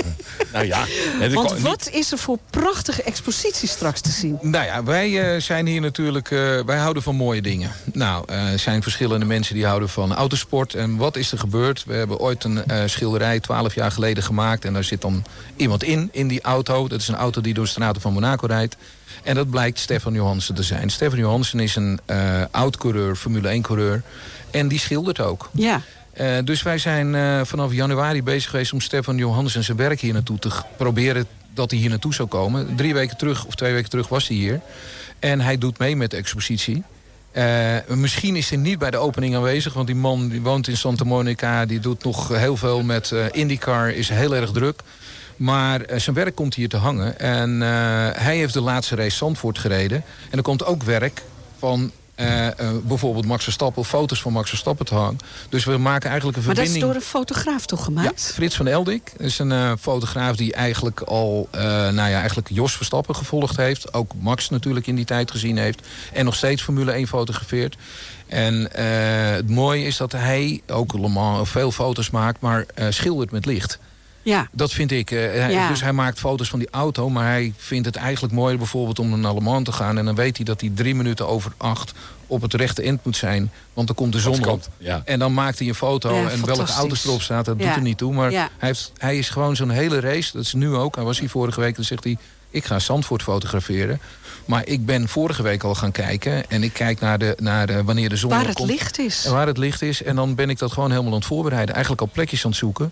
Nou ja. Want wat is er voor prachtige exposities straks te zien? Nou ja, wij zijn hier natuurlijk... wij houden van mooie dingen. Nou, er zijn verschillende mensen die houden van autosport. En wat is er gebeurd? We hebben ooit een eh, schilderij 12 jaar geleden gemaakt. En daar zit dan iemand in, in die auto. Dat is een auto die door de straten van Monaco rijdt. En dat blijkt Stefan Johansen te zijn. Stefan Johansen is een eh, oud-coureur, Formule 1-coureur. En die schildert ook. Ja, Eh, dus wij zijn vanaf januari bezig geweest om Stefan Johansen zijn werk hier naartoe te proberen dat hij hier naartoe zou komen. Drie weken terug of twee weken terug was hij hier. En hij doet mee met de expositie. Eh, misschien is hij niet bij de opening aanwezig, want die man die woont in Santa Monica, die doet nog heel veel met eh, IndyCar, is heel erg druk. Maar eh, zijn werk komt hier te hangen. En hij heeft de laatste race Zandvoort gereden. En er komt ook werk van eh, eh, bijvoorbeeld Max Verstappen... foto's van Max Verstappen te hangen. Dus we maken eigenlijk een maar dat is verbinding... door een fotograaf toch Ja, gemaakt? Frits van Eldik is een eh, fotograaf die eigenlijk al nou ja, eigenlijk Jos Verstappen gevolgd heeft. Ook Max natuurlijk in die tijd gezien heeft. En nog steeds Formule 1 fotografeert. En het mooie is dat hij ook Le Mans veel foto's maakt, maar schildert met licht. Ja, Dat vind ik. eh, Ja. Dus hij maakt foto's van die auto. Maar hij vindt het eigenlijk mooier bijvoorbeeld om naar Le Mans te gaan. En dan weet hij dat hij drie minuten over acht op het rechte eind moet zijn. Want dan komt de zon op. ja. En dan maakt hij een foto. Ja, en welke auto's erop staat, dat Ja. doet er niet toe. Maar Ja. hij, heeft, hij is gewoon zo'n hele race. Dat is nu ook. Hij was hier vorige week. Dan zegt hij, ik ga Zandvoort fotograferen. Maar ik ben vorige week al gaan kijken. En ik kijk naar, de, naar de, wanneer de zon waar het opkomt. licht is. En waar het licht is. En dan ben ik dat gewoon helemaal aan het voorbereiden. Eigenlijk al plekjes aan het zoeken.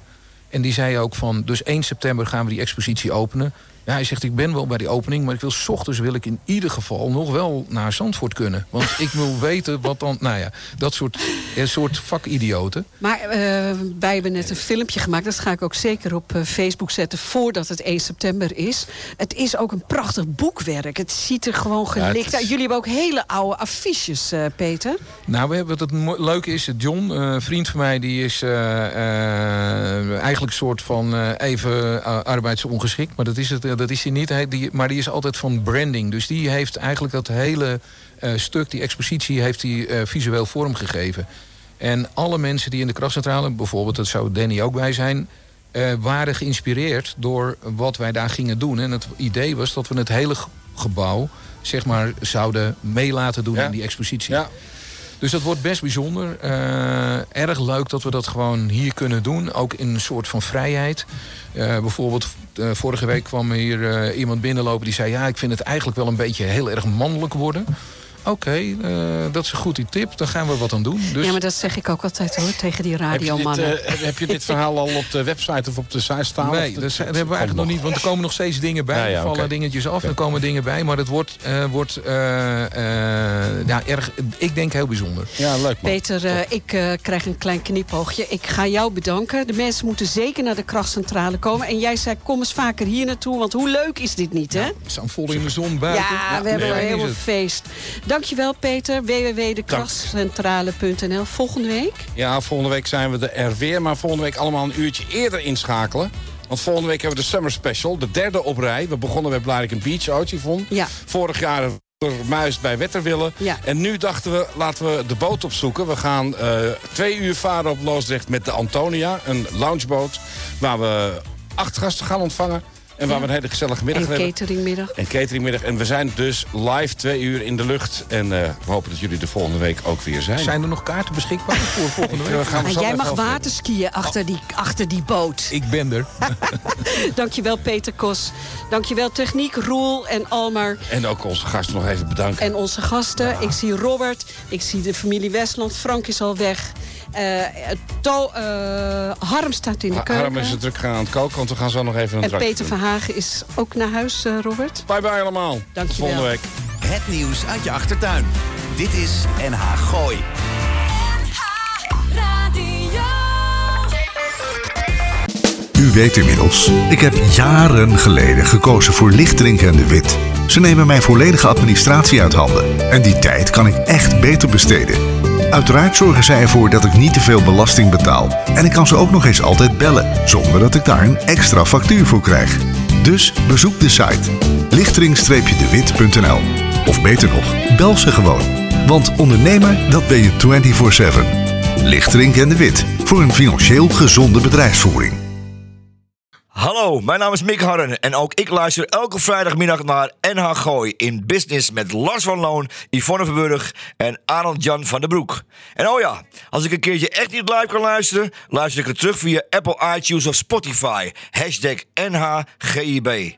En die zei ook van, dus 1 september gaan we die expositie openen. Ja, hij zegt, ik ben wel bij die opening, maar ik wil 's ochtends wil ik in ieder geval nog wel naar Zandvoort kunnen. Want ik wil weten wat dan, nou ja, dat soort, een soort vakidioten. Maar eh, wij hebben net een filmpje gemaakt. Dat ga ik ook zeker op eh, Facebook zetten voordat het 1 september is. Het is ook een prachtig boekwerk. Het ziet er gewoon is- uit. Jullie hebben ook hele oude affiches, eh, Peter. Nou, we hebben, wat het leuke is, John, een vriend van mij, die is eigenlijk een soort van even arbeidsongeschikt. Maar dat is, het, dat is hij niet. Hij, die, maar die is altijd van branding. Dus die heeft eigenlijk dat hele eh, stuk, die expositie, heeft hij eh, visueel vormgegeven. En alle mensen die in de krachtcentrale, bijvoorbeeld, dat zou Danny ook bij zijn... eh, waren geïnspireerd door wat wij daar gingen doen. En het idee was dat we het hele ge- gebouw zeg maar, zouden mee laten doen Ja. in die expositie. Ja. Dus dat wordt best bijzonder. Eh, erg leuk dat we dat gewoon hier kunnen doen. Ook in een soort van vrijheid. Eh, bijvoorbeeld, eh, vorige week kwam hier iemand binnenlopen die zei... ja, ik vind het eigenlijk wel een beetje heel erg mannelijk worden. Oké, eh, dat is een goede tip. Daar gaan we wat aan doen. Dus Ja, maar dat zeg ik ook altijd hoor, tegen die Heb je, dit, radiomannen. eh, heb je dit verhaal al op de website of op de site staan? Nee, dat, hebben we eigenlijk nog niet. Want er komen nog steeds dingen bij. Ja, ja, er vallen dingetjes af, er komen dingen bij. Maar het wordt, eh, wordt eh, eh, ja, erg, ik denk heel bijzonder. Ja, leuk man. Peter, ik eh, krijg een klein knipoogje. Ik ga jou bedanken. De mensen moeten zeker naar de krachtcentrale komen. En jij zei, kom eens vaker hier naartoe. Want hoe leuk is dit niet, hè? We staan vol in de zon buiten. Ja, we hebben een is helemaal het. Dankjewel, Peter. www.dekrachtcentrale.nl. Volgende week? Ja, volgende week zijn we er weer. Maar volgende week allemaal een uurtje eerder inschakelen. Want volgende week hebben we de Summer Special. De derde op rij. We begonnen met Blariken Beach, ooit, Yvonne. Ja. Vorig jaar Muist bij Wetterwille. Ja. En nu dachten we, laten we de boot opzoeken. We gaan eh, twee uur varen op Loosdrecht met de Antonia. Een loungeboot waar we acht gasten gaan ontvangen. En waar we een hele gezellige middag En hebben. cateringmiddag. En cateringmiddag. En we zijn dus live twee uur in de lucht. En eh, we hopen dat jullie de volgende week ook weer zijn. Zijn er nog kaarten beschikbaar voor volgende We week? gaan we En zo jij mag waterskiën achter die, achter die boot. Ik ben er. Dankjewel, Peter Kos. Dankjewel, Techniek, Roel en Almar. En ook onze gasten nog even bedanken. En onze gasten. Ik zie Robert. Ik zie de familie Westland. Frank is al weg. Eh, to, eh, Harm staat in de keuken. Harm is het druk gaan aan het koken, want we gaan zo nog even een en drankje Peter doen. Verhagen is ook naar huis, eh, Robert. Bye bye allemaal. Tot Dankjewel. volgende week. Het nieuws uit je achtertuin. Dit is NH Gooi. Radio. U weet inmiddels, ik heb jaren geleden gekozen voor Lichtdrink en de Wit. Ze nemen mijn volledige administratie uit handen. En die tijd kan ik echt beter besteden. Uiteraard zorgen zij ervoor dat ik niet te veel belasting betaal. En ik kan ze ook nog eens altijd bellen, zonder dat ik daar een extra factuur voor krijg. Dus bezoek de site lichtering-dewit.nl. Of beter nog, bel ze gewoon. Want ondernemer, dat ben je 24-7. Lichtering en de Wit, voor een financieel gezonde bedrijfsvoering. Hallo, mijn naam is Mick Harren en ook ik luister elke vrijdagmiddag naar NH Gooi in Business met Lars van Loon, Yvonne Verburg en Arnold Jan van den Broek. En oh ja, als ik een keertje echt niet live kan luisteren, luister ik het terug via Apple iTunes of Spotify. Hashtag NHGIB.